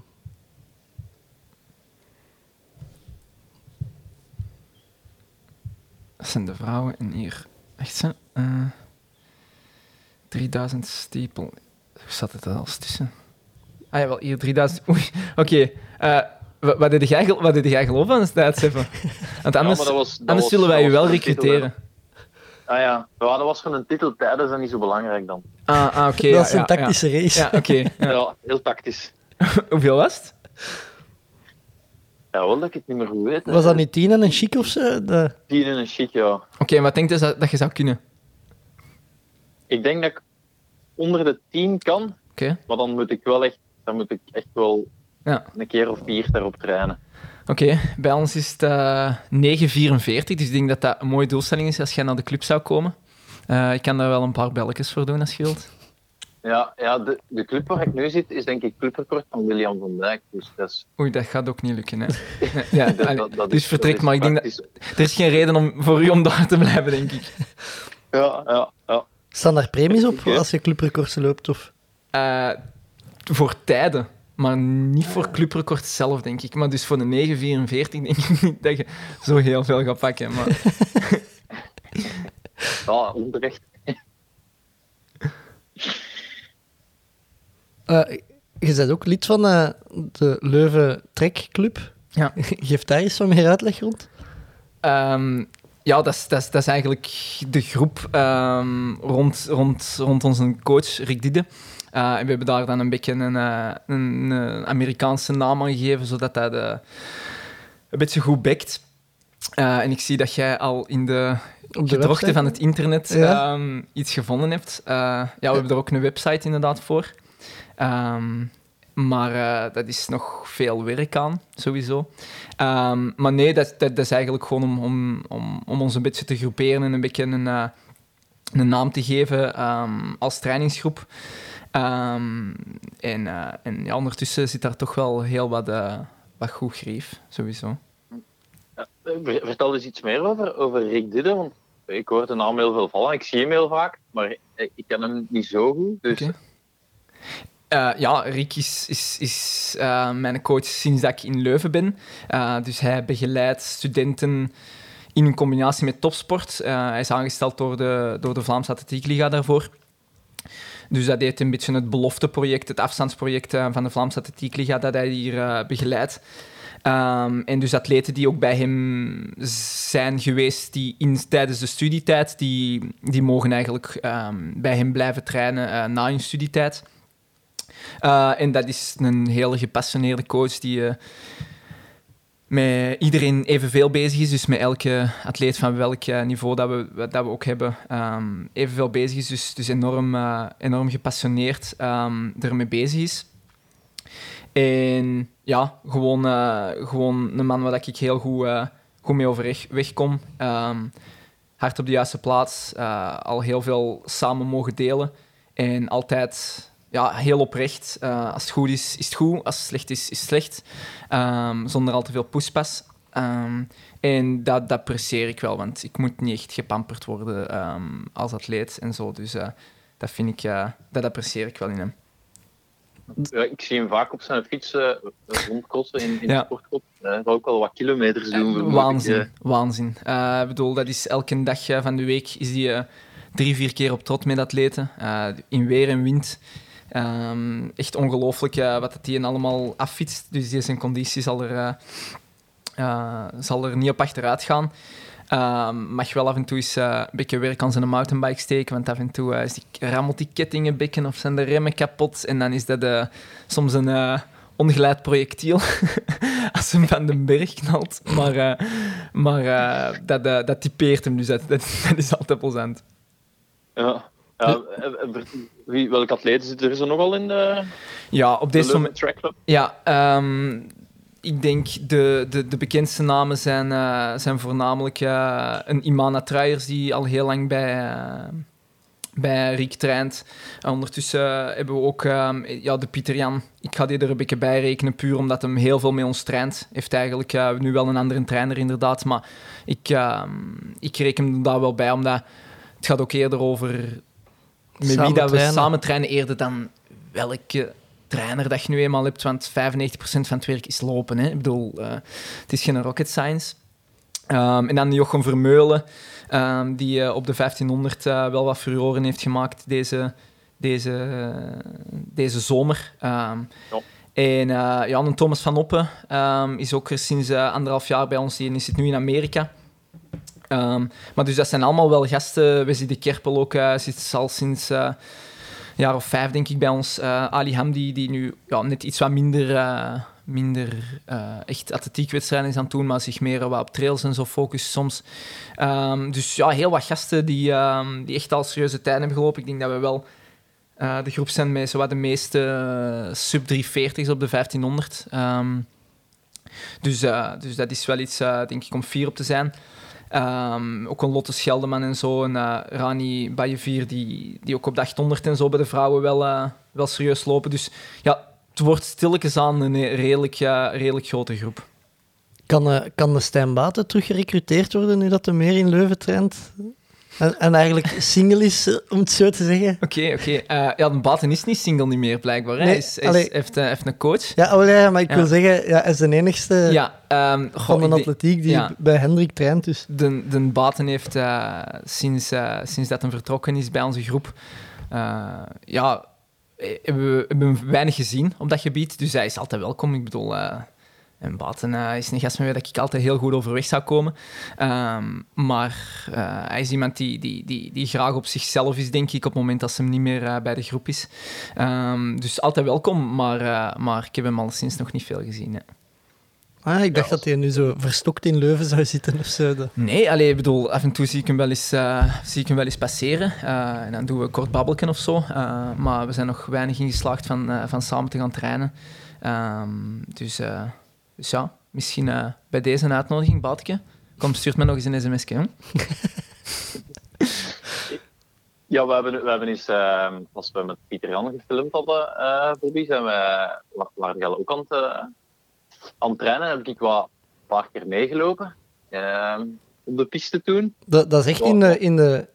Dat zijn de vrouwen en hier... Echt zo? Eh 3000 stapel. Hoe zat het er als tussen? Ah ja, wel, hier 3000... Oei, oké. eh, wa- wat deed jij, wat deed jij geloven aan het tijdseffen? Want anders, maar dat was- dat anders was- zullen wij was wel recruteren. Ah ja. ja, dat was van een titel tijdens en niet zo belangrijk dan. Ah, ah oké. dat ja, is een ja, tactische race. Ja, oké. Ja, ja. heel tactisch. Hoeveel was het? Ja, wel dat ik het niet meer goed weet. Was dat niet 10 en een chic of zo? De... Tien in een shit, ja. Oké, en wat denk je dat, dat je zou kunnen? Ik denk dat ik onder de 10 kan, Oké. maar dan moet ik wel echt, dan moet ik echt wel Ja. een keer of vier daarop trainen. Oké, bij ons is het eh 9,44, dus ik denk dat dat een mooie doelstelling is als jij naar de club zou komen. Eh, ik kan daar wel een paar belletjes voor doen als je wilt. Ja, ja de, de club waar ik nu zit is denk ik clubrecord van William van Dijk. Dus dat is, Oei, dat gaat ook niet lukken. Hè. Ja, dat, allee, dat, dat dus is- vertrek, maar ik denk dat er is geen reden om, voor u om daar te blijven, denk ik. Ja, ja, ja. Staan daar premies op als je clubrecords loopt? Of? Eh, voor tijden, maar niet voor clubrecord zelf, denk ik. Maar dus voor de 9.44 denk ik niet dat je zo heel veel gaat pakken. Maar Ja, onterecht. Eh, je bent ook lid van eh, de Leuven Trek Club. Ja. Geef daar eens wat meer uitleg rond. Ehm, ja, dat is, dat, is, dat is eigenlijk de groep ehm, rond, rond, rond onze coach Rick Dide. Eh, en we hebben daar dan een beetje een, eh, een, eh, Amerikaanse naam aan gegeven, zodat dat eh, een beetje goed bekt. En ik zie dat jij al in de Op de website. van het internet Ja. ehm, iets gevonden hebt. Ja, we hebben er ook een website inderdaad voor. Ehm, maar eh, dat is nog veel werk aan, sowieso. Ehm, maar nee, dat, dat, dat is eigenlijk gewoon om, om, om, om ons een beetje te groeperen en een beetje een, eh, een naam te geven ehm, als trainingsgroep. Ehm, en eh, en ja, ondertussen zit daar toch wel heel wat, wat goed grief, sowieso. Ver- Vertel eens iets meer over, over Rick Didde, want ik hoor de naam heel veel vallen. Ik zie hem heel vaak, maar ik ik ken hem niet zo goed. Dus. Eh, ja, Rick is, is, eh, mijn coach sinds dat ik in Leuven ben. Eh, dus hij begeleidt studenten in een combinatie met topsport. Hij is aangesteld door de, door de Vlaamse Atletiekliga daarvoor. Dus dat deed een beetje het belofteproject, het afstandsproject van de Vlaamse Atletiekliga, dat hij hier begeleidt. Ehm, en dus atleten die ook bij hem zijn geweest die in, tijdens de studietijd, die, die mogen eigenlijk ehm, bij hem blijven trainen na hun studietijd. Uh, en dat is een hele gepassioneerde coach die uh, met iedereen evenveel bezig is. Dus met elke atleet van welk uh, niveau dat we, dat we ook hebben, um, evenveel bezig is. Dus, dus enorm, enorm gepassioneerd um, ermee bezig is. En ja, gewoon, gewoon een man waar ik heel goed, goed mee overweg wegkom. Um, hard op de juiste plaats, al heel veel samen mogen delen. En altijd ja, heel oprecht. Uh, als het goed is, is het goed. Als het slecht is, is het slecht. Um, zonder al te veel poespas. Um, en dat, dat apprecieer ik wel, want ik moet niet echt gepamperd worden um, als atleet en zo. Dus uh, dat vind ik, uh, dat apprecieer ik wel in hem. Ja, ik zie hem vaak op zijn fiets uh, in, in Ja. de. Hij zal ook wel wat kilometers doen. ik, Waanzin, eh. waanzin. Uh, ik bedoel, dat is elke dag uh, van de week is die uh, drie, vier keer op trot met atleten. Uh, in weer en wind. Um, echt ongelooflijk wat hij allemaal affietst. Dus die zijn conditie zal er, uh, uh, zal er niet op achteruit gaan. Um, mag wel af en toe eens uh, een beetje werk aan zijn mountainbike steken, want af en toe is die, rammelt die kettingen bekken of zijn de remmen kapot. En dan is dat soms een ongeleid projectiel als hem van de berg knalt. Maar, maar dat, dat typeert hem, dus dat, dat, dat is altijd plezant. Ja. Ja, wie, welke atleten zitten er zo nogal in de, ja, op de deze moment... Ja, um, ik denk de, de, de bekendste namen zijn, uh, zijn voornamelijk uh, een Imana Truijers, die al heel lang bij, uh, bij Riek traint. ondertussen hebben we ook um, ja, de Pieter Jan. Ik ga die er een beetje bij rekenen, puur omdat hij heel veel met ons traint. Heeft eigenlijk nu wel een andere trainer, inderdaad. Maar ik, uh, ik reken hem daar wel bij, omdat het gaat ook eerder over met samen wie dat we trainen. samen trainen, eerder dan welke trainer dat je nu eenmaal hebt, want 95% van het werk is lopen. Hè. Ik bedoel, uh, het is geen rocket science. Um, en dan Jochem Vermeulen, um, die uh, op de 1500 uh, wel wat furoren heeft gemaakt deze, deze, deze zomer. Um, ja. En uh, ja, Thomas van Oppen is ook er sinds uh, anderhalf jaar bij ons. Die zit nu in Amerika. Um, maar dus dat zijn allemaal wel gasten. Wesley de Kerpel ook uh, zit al sinds uh, een jaar of vijf, denk ik, bij ons. Uh, Ali Hamdi, die nu ja, net iets wat minder, minder echt atletiekwedstrijden is aan het doen, maar zich meer op trails en zo focust soms. Um, dus ja, heel wat gasten die, um, die echt al serieuze tijden hebben gelopen. Ik denk dat we wel de groep zijn met zowat de meeste uh, sub 340's op de 1500. Um, dus, dus dat is wel iets, denk ik, om fier op te zijn. Um, ook een Lotte Scheldeman en zo. En uh, Rani Bayevier, die, die ook op de 800 en zo bij de vrouwen wel, uh, wel serieus lopen. Dus ja, het wordt stilletjes aan een redelijk, uh, redelijk grote groep. Kan, kan de Stijn Baten terug gerecruiteerd worden nu dat hij meer in Leuven traint? En, en eigenlijk single is, eh, om het zo te zeggen. Oké, oké. Eh, ja, de Baten is niet single niet meer, blijkbaar. Nee, Hij is, hij heeft, eh, heeft een coach. Ja, oh ja, maar ik Ja. wil zeggen, ja, hij is de enigste Ja, ehm, van de atletiek die ja. bij Hendrik traint. Dus. De, de Baten heeft sinds, sinds dat hij vertrokken is bij onze groep, ja, hebben we hebben weinig gezien op dat gebied. Dus hij is altijd welkom. Ik bedoel, en Baten eh, is een gast met wie dat ik altijd heel goed overweg zou komen. Ehm, maar eh, hij is iemand die, die, die, die graag op zichzelf is, denk ik, op het moment dat ze hem niet meer eh, bij de groep is. Ehm, dus altijd welkom, maar, maar ik heb hem al sinds nog niet veel gezien. hè. Ah, ik dacht dat hij nu zo verstokt in Leuven zou zitten of zo. Nee, allee, ik bedoel, af en toe zie ik hem wel eens, zie ik hem wel eens passeren. en dan doen we kort babbelken of zo. maar we zijn nog weinig in geslaagd van, van samen te gaan trainen. Ehm, dus, dus ja, misschien eh, bij deze een uitnodiging, Baatje. Kom, stuurt me nog eens een sms'je. Ja, we hebben, we hebben eens, eh, als we met Pieter Jan gefilmd hadden, eh Bobby, zijn we, wa- waren ook aan het, eh, aan het trainen. Heb ik wat een paar keer meegelopen eh, op de piste toen. Dat, dat is echt in, de, in, de,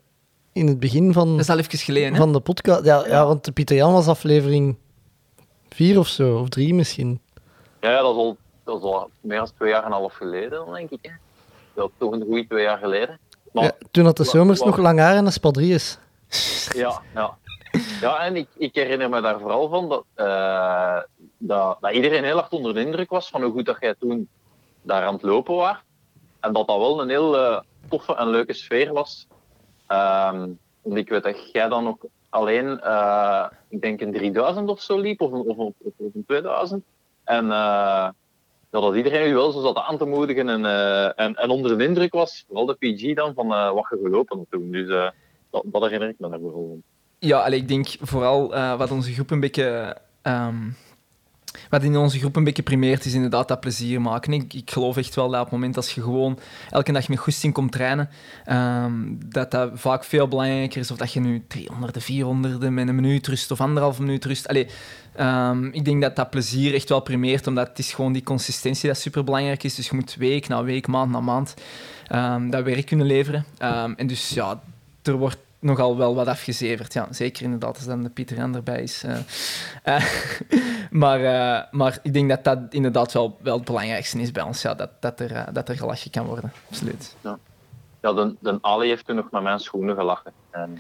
in het begin van, Dat is al even geleden, hè? van de podcast. Ja, ja. want de Pieter Jan was aflevering vier of zo, of drie misschien. Ja, ja, dat is al, dat is al meer dan twee jaar en een half geleden, dan denk ik. Hè. Dat is toch een goede twee jaar geleden. Maar, Ja, toen had de zomers nog lang haar en een spadries. Ja, ja. Ja, en ik, ik herinner me daar vooral van dat, eh, dat, dat iedereen heel hard onder de indruk was van hoe goed dat jij toen daar aan het lopen was. En dat dat wel een heel eh, toffe en leuke sfeer was. Ehm, want ik weet dat jij dan ook alleen, eh, ik denk een 3000 of zo liep, of een, of een, of een 2000. En ja, dat iedereen u wel zo zat aan te moedigen en, eh, en, en onder de indruk was, vooral de PG dan, van eh, wat je gelopen had toen. Dus eh, dat, dat herinner ik me daar vooral. Ja, allee, ik denk vooral wat onze groep een beetje. ehm, wat in onze groep een beetje primeert, is inderdaad dat plezier maken. Ik, ik geloof echt wel dat op het moment als je gewoon elke dag met goesting komt trainen, ehm, dat dat vaak veel belangrijker is of dat je nu 300, 400 met een minuut rust of anderhalf minuut rust. Allee, ehm, ik denk dat dat plezier echt wel primeert, omdat het is gewoon die consistentie dat super belangrijk is. Dus je moet week na week, maand na maand ehm, dat werk kunnen leveren. En dus ja, er wordt nogal wel wat afgezeverd. Ja, zeker inderdaad, als dan de Pieter Jan erbij is. eh. Eh, maar, eh, maar ik denk dat dat inderdaad wel, wel het belangrijkste is bij ons. Ja, dat, dat, er, dat er gelachen kan worden. Absoluut. Ja, de, de Ali heeft toen nog met mijn schoenen gelachen. En,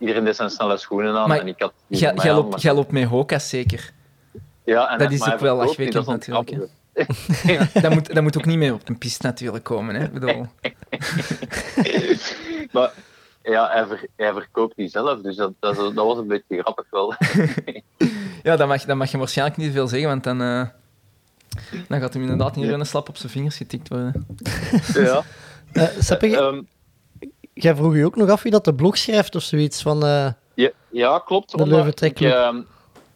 iedereen deed zijn snelle schoenen aan Maar en ik had Jij loopt, maar- jij loopt met Hoka's zeker. ja, en dat is ook wel lachwekkend dan natuurlijk, dat, moet, dat moet ook niet meer op een piste natuurlijk komen. Hè? Bedoel, maar ja, hij, ver- hij verkoopt die zelf, dus dat, dat, was een beetje grappig wel. ja, dat mag, dat mag je waarschijnlijk niet veel zeggen, want dan, eh, dan gaat hem inderdaad niet een slap op zijn vingers getikt worden. ja. Eh Seppe, jij- Ehm, jij vroeg je ook nog af wie dat de blog schrijft of zoiets van... eh, ja, ja, klopt. De Leuven ehm,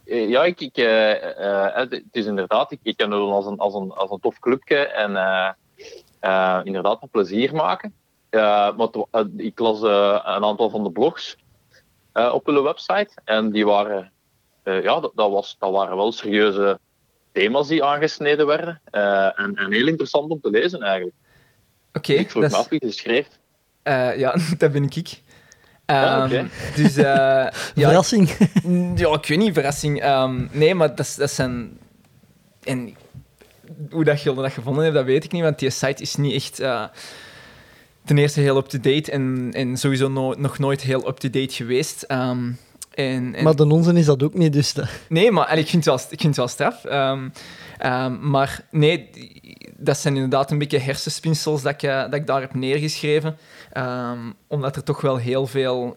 eh, ja, ik, ik, het is inderdaad, ik, ik ken het als een, als, een, als een tof clubje en eh, eh, inderdaad met plezier maken. Eh, maar eh, ik las eh, een aantal van de blogs eh, op hun website en die waren, eh, ja, dat, dat, was, dat waren wel serieuze thema's die aangesneden werden eh, en, en heel interessant om te lezen eigenlijk. Oké, ik vroeg dat me is- af wie het schreef. Eh, ja, dat ben ik. Ah, Ehm, oké. Dus eh, ja, Verrassing. ja, ik weet niet, verrassing. Ehm, nee, maar dat, is- dat zijn. En hoe dat je dat gevonden hebt, dat weet ik niet, want die site is niet echt. Ten eerste heel up-to-date en, en sowieso no- nog nooit heel up-to-date geweest. Ehm, en, en Maar de onze is dat ook niet, dus... dat- Nee, maar ik, vind het wel, ik vind het wel straf. Ehm, ehm, maar nee, dat zijn inderdaad een beetje hersenspinsels dat ik, eh, dat ik daar heb neergeschreven. Omdat er toch wel heel veel...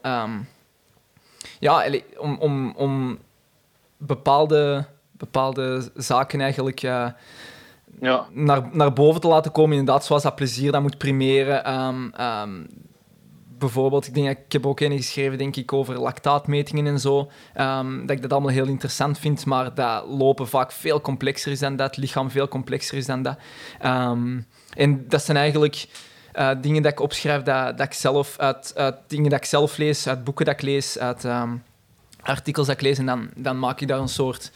ja, om, om, om bepaalde, bepaalde zaken eigenlijk... eh, Ja, naar, naar boven te laten komen. Inderdaad, zoals dat plezier dat moet primeren. Ehm, ehm, bijvoorbeeld, ik, denk, ik heb ook een geschreven denk ik, over lactaatmetingen en zo. Ehm, dat ik dat allemaal heel interessant vind, maar dat lopen vaak veel complexer is dan dat. Het lichaam veel complexer is dan dat. En dat zijn eigenlijk eh, dingen dat ik opschrijf dat, dat ik zelf uit, uit dingen dat ik zelf lees, uit boeken dat ik lees, uit artikels dat ik lees. En dan, dan maak ik daar een soort,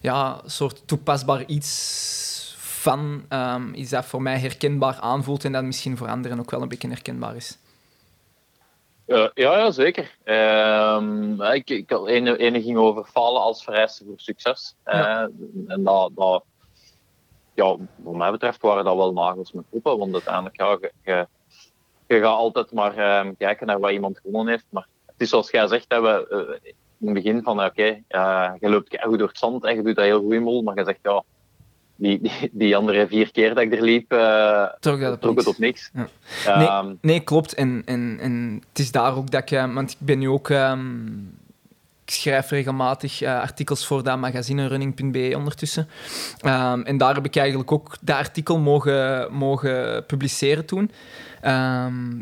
ja, soort toepasbaar iets van. ehm, iets dat voor mij herkenbaar aanvoelt en dat misschien voor anderen ook wel een beetje herkenbaar is. Uh, ja, ja, zeker. Ehm, ik, ik, ene, ene ging over falen als vereiste voor succes. Ja. en dat, dat, ja, wat mij betreft waren dat wel nagels met groepen. Want uiteindelijk, ja, je, je, je gaat altijd maar uh, kijken naar wat iemand gewonnen heeft. Maar het is zoals jij zegt, we, uh, in het begin van, oké, okay, uh, je loopt goed door het zand en je doet dat heel goed in mol, maar je zegt, ja, die, die, die, andere vier keer dat ik er liep, uh, trok, trok het op niks. Ja. Nee, um, nee, klopt. En, en, en het is daar ook dat ik... Want ik ben nu ook... Um, ik schrijf regelmatig uh, artikels voor dat magazine running.be ondertussen. Um, en daar heb ik eigenlijk ook dat artikel mogen, mogen publiceren toen.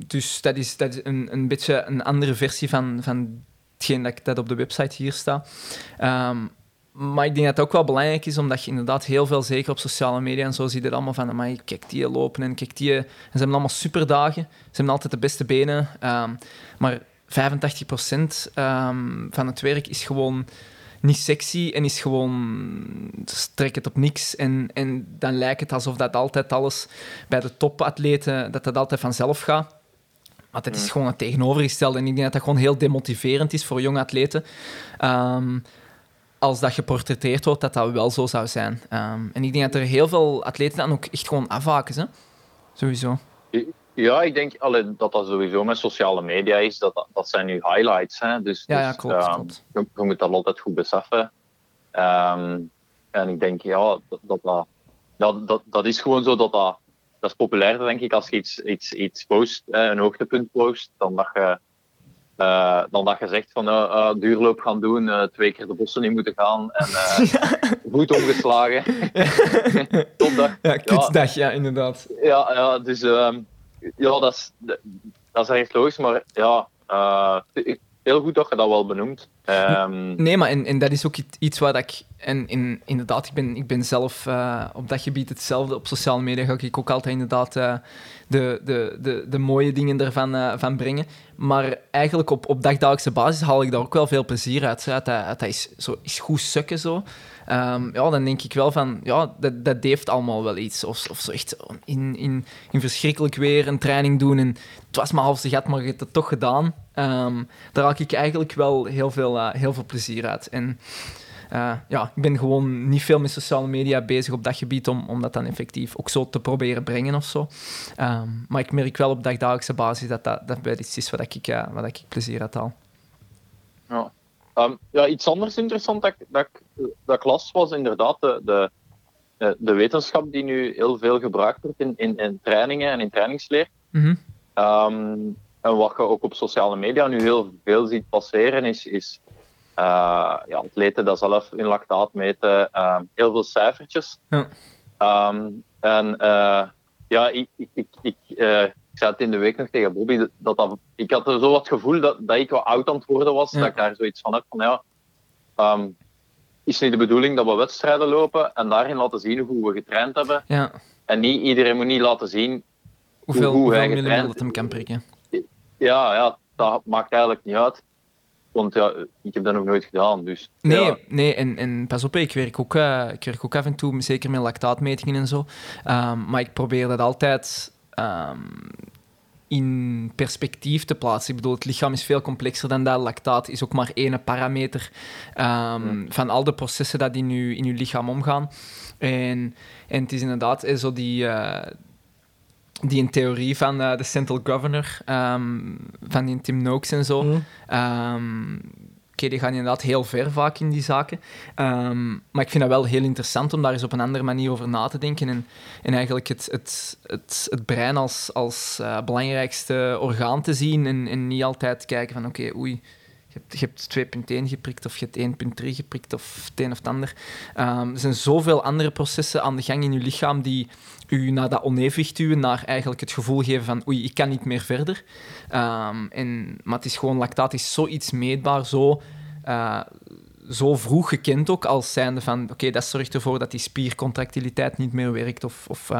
Dus dat is, dat is een, een beetje een andere versie van, van hetgeen dat, dat op de website hier staat. Maar ik denk dat het ook wel belangrijk is, omdat je inderdaad heel veel, zeker op sociale media en zo, ziet het allemaal van, maar kijk die lopen en kijk die... En ze hebben allemaal superdagen. Ze hebben altijd de beste benen. Um, maar 85% um, van het werk is gewoon niet sexy en is gewoon... Strek het op niks. En, en dan lijkt het alsof dat altijd alles bij de topatleten, dat dat altijd vanzelf gaat. Maar dat is gewoon het tegenovergestelde. En ik denk dat dat gewoon heel demotiverend is voor jonge atleten. Um, als dat geportretteerd wordt, dat dat wel zo zou zijn. Um, en ik denk dat er heel veel atleten dan ook echt gewoon afhaken. Hè? Sowieso. Ja, ik denk allee, dat dat sowieso met sociale media is. Dat, dat zijn nu highlights. Hè? Dus, ja, ja, dus, klopt. Um, klopt. Je, je, moet dat altijd goed beseffen. Um, en ik denk, ja, dat, dat, dat, dat, dat is gewoon zo dat dat... Dat is populair, denk ik, als je iets, iets, iets post, een hoogtepunt post, dan dat je uh, dan dat je zegt van uh, uh, duurloop gaan doen, twee keer de bossen in moeten gaan en goed omgeslagen. Topdag. Ja, kutsdag, ja. ja, inderdaad. Ja, ja dus um, ja, dat is, dat is echt logisch, maar ja, heel goed dat je dat wel benoemt. Um, nee, maar en, en dat is ook iets waar ik... En in, inderdaad, ik ben, ik ben zelf uh, op dat gebied hetzelfde. Op sociale media ga ik ook altijd inderdaad uh, de, de, de, de mooie dingen ervan uh, van brengen. Maar eigenlijk op, op dagdagelijkse basis haal ik daar ook wel veel plezier uit. uit dat, dat is, zo, is goed sukken zo. Um, ja, dan denk ik wel van, ja, dat, dat heeft allemaal wel iets. Of, of zo echt in, in, in verschrikkelijk weer een training doen en het was maar half de gat, maar je hebt het toch gedaan. Um, daar haal ik eigenlijk wel heel veel, uh, heel veel plezier uit. En uh, ja, ik ben gewoon niet veel met sociale media bezig op dat gebied om, om dat dan effectief ook zo te proberen brengen of zo. Um, maar ik merk wel op dagdagelijkse basis dat dat, dat wel iets is wat ik, uh, wat ik plezier uit haal. Um, ja, iets anders interessant dat, dat, dat ik las was inderdaad de, de, de wetenschap die nu heel veel gebruikt wordt in, in, in trainingen en in trainingsleer. Mm -hmm. um, en wat je ook op sociale media nu heel veel ziet passeren, is, is uh, ja, atleten dat zelf hun lactaat meten, uh, heel veel cijfertjes. Ja. Um, en uh, ja, ik, ik, ik, ik, ik zei het in de week nog tegen Bobby, dat, dat, ik had er zo het gevoel dat, dat ik wel oud aan het worden was, ja. dat ik daar zoiets van heb van ja, um, is niet de bedoeling dat we wedstrijden lopen en daarin laten zien hoe we getraind hebben. Ja. En niet iedereen moet niet laten zien hoeveel, hoe, hoe hoeveel hij getraind dat hem kan prikken. Ja, ja, dat maakt eigenlijk niet uit. Want ja, ik heb dat nog nooit gedaan. Dus, nee, ja. nee en, en pas op, ik werk, ook, uh, ik werk ook af en toe, zeker met lactaatmetingen en zo. Um, maar ik probeer dat altijd um, in perspectief te plaatsen. Ik bedoel, het lichaam is veel complexer dan dat. Lactaat is ook maar één parameter um, ja. van al de processen die in je, in uw lichaam omgaan. En, en het is inderdaad zo die... Uh, die in theorie van uh, de Central Governor, um, van die Tim Noakes en zo. Mm. Um, okay, die gaan inderdaad heel ver vaak in die zaken. Um, maar ik vind dat wel heel interessant om daar eens op een andere manier over na te denken. En, en eigenlijk het, het, het, het brein als, als uh, belangrijkste orgaan te zien. En, en niet altijd kijken van oké, okay, oei. Je hebt, je hebt 2.1 geprikt of je hebt 1.3 geprikt of het een of het ander. Um, er zijn zoveel andere processen aan de gang in je lichaam die u naar dat onevenwicht duwen, naar eigenlijk het gevoel geven van oei, ik kan niet meer verder. Um, en, maar het is gewoon, lactaat is zoiets meetbaar, zo, uh, zo vroeg gekend ook, als zijnde van oké, dat zorgt ervoor dat die spiercontractiliteit niet meer werkt of... of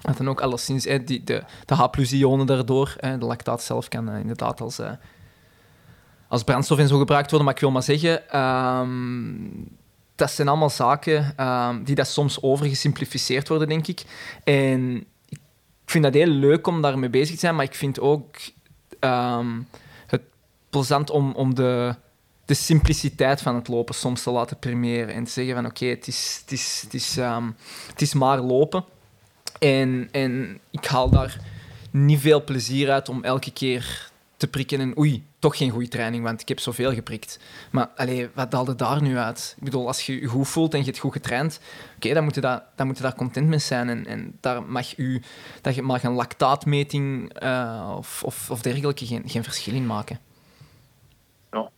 dat dan ook alleszins eh, die, de, de H-ionen daardoor, eh, de lactaat zelf kan uh, inderdaad als, uh, als brandstof en zo gebruikt worden. Maar ik wil maar zeggen, um, dat zijn allemaal zaken um, die dat soms overgesimplificeerd worden, denk ik. En ik vind dat heel leuk om daarmee bezig te zijn, maar ik vind ook um, plezant om, om de, de simpliciteit van het lopen soms te laten premieren. En te zeggen van oké, het, is, het, is, het, is, ehm, het is maar lopen. En, en ik haal daar niet veel plezier uit om elke keer te prikken en oei, toch geen goede training, want ik heb zoveel geprikt. Maar allee, wat haalde daar nu uit? Ik bedoel, als je je goed voelt en je hebt goed getraind, oké, dan, moet je daar, dan moet je daar content mee zijn. En, en daar mag, u, dat je mag een lactaatmeting uh, of, of, of dergelijke geen, geen verschil in maken. Ja.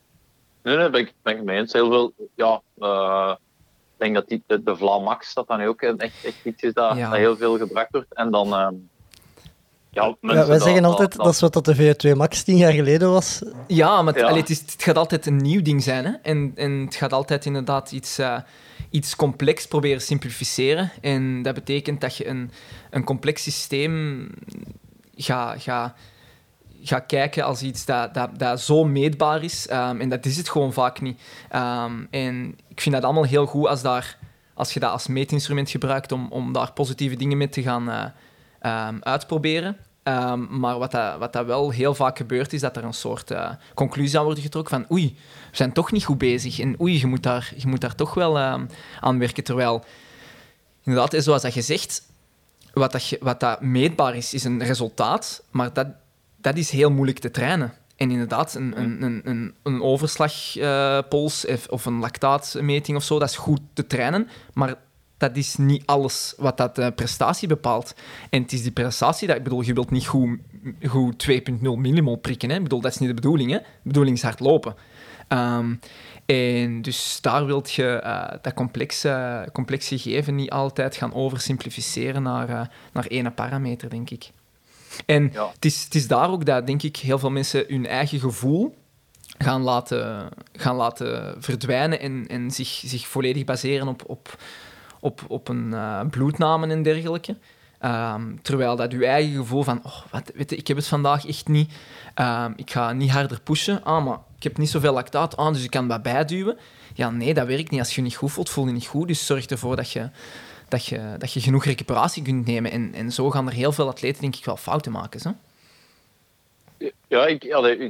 Nee, nee, ben ik, ben ik mee eens. Heel veel, ja... Uh ik denk dat die, de, de Vlamax dat dan ook echt, echt iets is dat, ja. dat heel veel gebruikt wordt. En dan, uh, ja, ja, wij zeggen altijd dat, dat is wat dat de VO2 Max tien jaar geleden was. Ja, maar het, allee, het, is, het, gaat altijd een nieuw ding zijn. Hè? En, en het gaat altijd inderdaad iets, uh, iets complex proberen simplificeren. En dat betekent dat je een, een complex systeem gaat ga, ga kijken als iets dat, dat, dat zo meetbaar is. Um, en dat is het gewoon vaak niet. Um, en ik vind dat allemaal heel goed als, daar, als je dat als meetinstrument gebruikt om, om daar positieve dingen mee te gaan... Uh, um, uitproberen. Um, maar wat dat, wat dat wel heel vaak gebeurt, is dat er een soort uh, conclusie aan wordt getrokken van oei, we zijn toch niet goed bezig en oei, je moet daar, je moet daar toch wel uh, aan werken. Terwijl, inderdaad, zoals dat je zegt, wat dat, wat dat meetbaar is, is een resultaat, maar dat, dat is heel moeilijk te trainen. En inderdaad, een, een, een, een, overslagpols uh, of een lactaatmeting of zo, dat is goed te trainen, maar dat is niet alles wat dat uh, prestatie bepaalt. En het is die prestatie dat, ik bedoel, je wilt niet goed, goed 2.0 millimol prikken. Hè? Ik bedoel, dat is niet de bedoeling. Hè? De bedoeling is hard lopen. Um, en dus daar wilt je uh, dat complexe, complexe gegeven niet altijd gaan oversimplificeren naar, uh, naar ene parameter, denk ik. En ja. het, is, het is daar ook dat, denk ik, heel veel mensen hun eigen gevoel gaan laten, gaan laten verdwijnen en, en zich, zich volledig baseren op, op op, op een uh, bloednamen en dergelijke. Um, terwijl dat je eigen gevoel van, oh, wat, weet je, ik heb het vandaag echt niet, um, ik ga niet harder pushen, ah, maar ik heb niet zoveel lactaat aan, dus ik kan wat bijduwen. Ja, nee, dat werkt niet. Als je je niet goed voelt, voel je niet goed. Dus zorg ervoor dat je, dat je, dat je genoeg recuperatie kunt nemen. En, en zo gaan er heel veel atleten, denk ik, wel fouten maken. Zo. Ja, ik,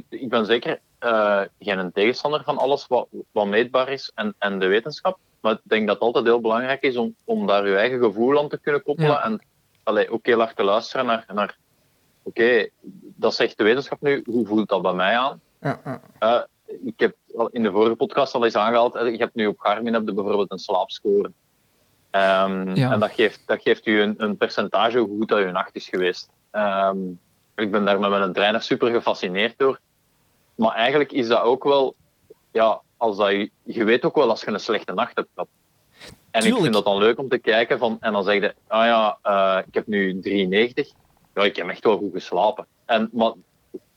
ik ben zeker uh, geen tegenstander van alles wat, wat meetbaar is en, en de wetenschap. Maar ik denk dat het altijd heel belangrijk is om, om daar je eigen gevoel aan te kunnen koppelen. Ja. En ook heel erg te luisteren naar, naar oké, okay, dat zegt de wetenschap nu, hoe voelt dat bij mij aan? Ja, ja. Uh, ik heb in de vorige podcast al eens aangehaald, je hebt nu op Garmin heb je bijvoorbeeld een slaapscore. Um, en dat geeft, dat geeft u een, een percentage hoe goed dat je nacht is geweest. Um, ik ben daar met mijn trainer super gefascineerd door. Maar eigenlijk is dat ook wel ja, als dat je, je weet ook wel als je een slechte nacht hebt gehad. En Tuurlijk. ik vind dat dan leuk om te kijken van, en dan zeg je, ah ja, uh, ik heb nu 93. Ja, ik heb echt wel goed geslapen. En, maar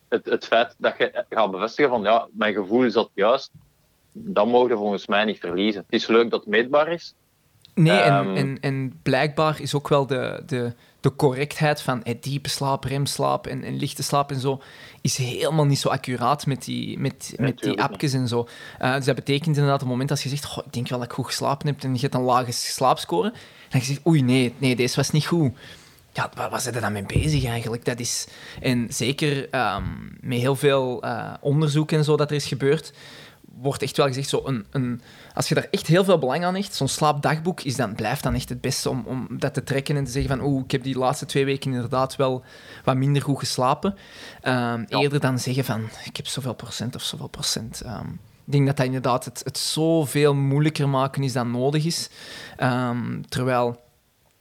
het, het feit dat je gaat bevestigen van, ja, mijn gevoel is dat juist, dat mogen je volgens mij niet verliezen. Het is leuk dat het meetbaar is. Nee, en, um, en, en blijkbaar is ook wel de, de, de correctheid van hey, diepe slaap, remslaap en, en lichte slaap en zo, is helemaal niet zo accuraat met die, met, met die appjes en zo. Uh, dus dat betekent inderdaad, op het moment als je zegt, ik denk wel dat ik goed geslapen heb en je hebt een lage slaapscore, dan je zegt, oei, nee, nee, deze was niet goed. Ja, waar, waar zit je dan mee bezig eigenlijk? Dat is, en zeker um, met heel veel uh, onderzoek en zo dat er is gebeurd, wordt echt wel gezegd, zo een, een, als je daar echt heel veel belang aan hecht, zo'n slaapdagboek is dan, blijft dan echt het beste om, om dat te trekken en te zeggen van oeh, ik heb die laatste twee weken inderdaad wel wat minder goed geslapen. Um, ja. Eerder dan zeggen van ik heb zoveel procent of zoveel procent. Um, ik denk dat dat inderdaad het, het zoveel moeilijker maken is dan nodig is. Um, terwijl,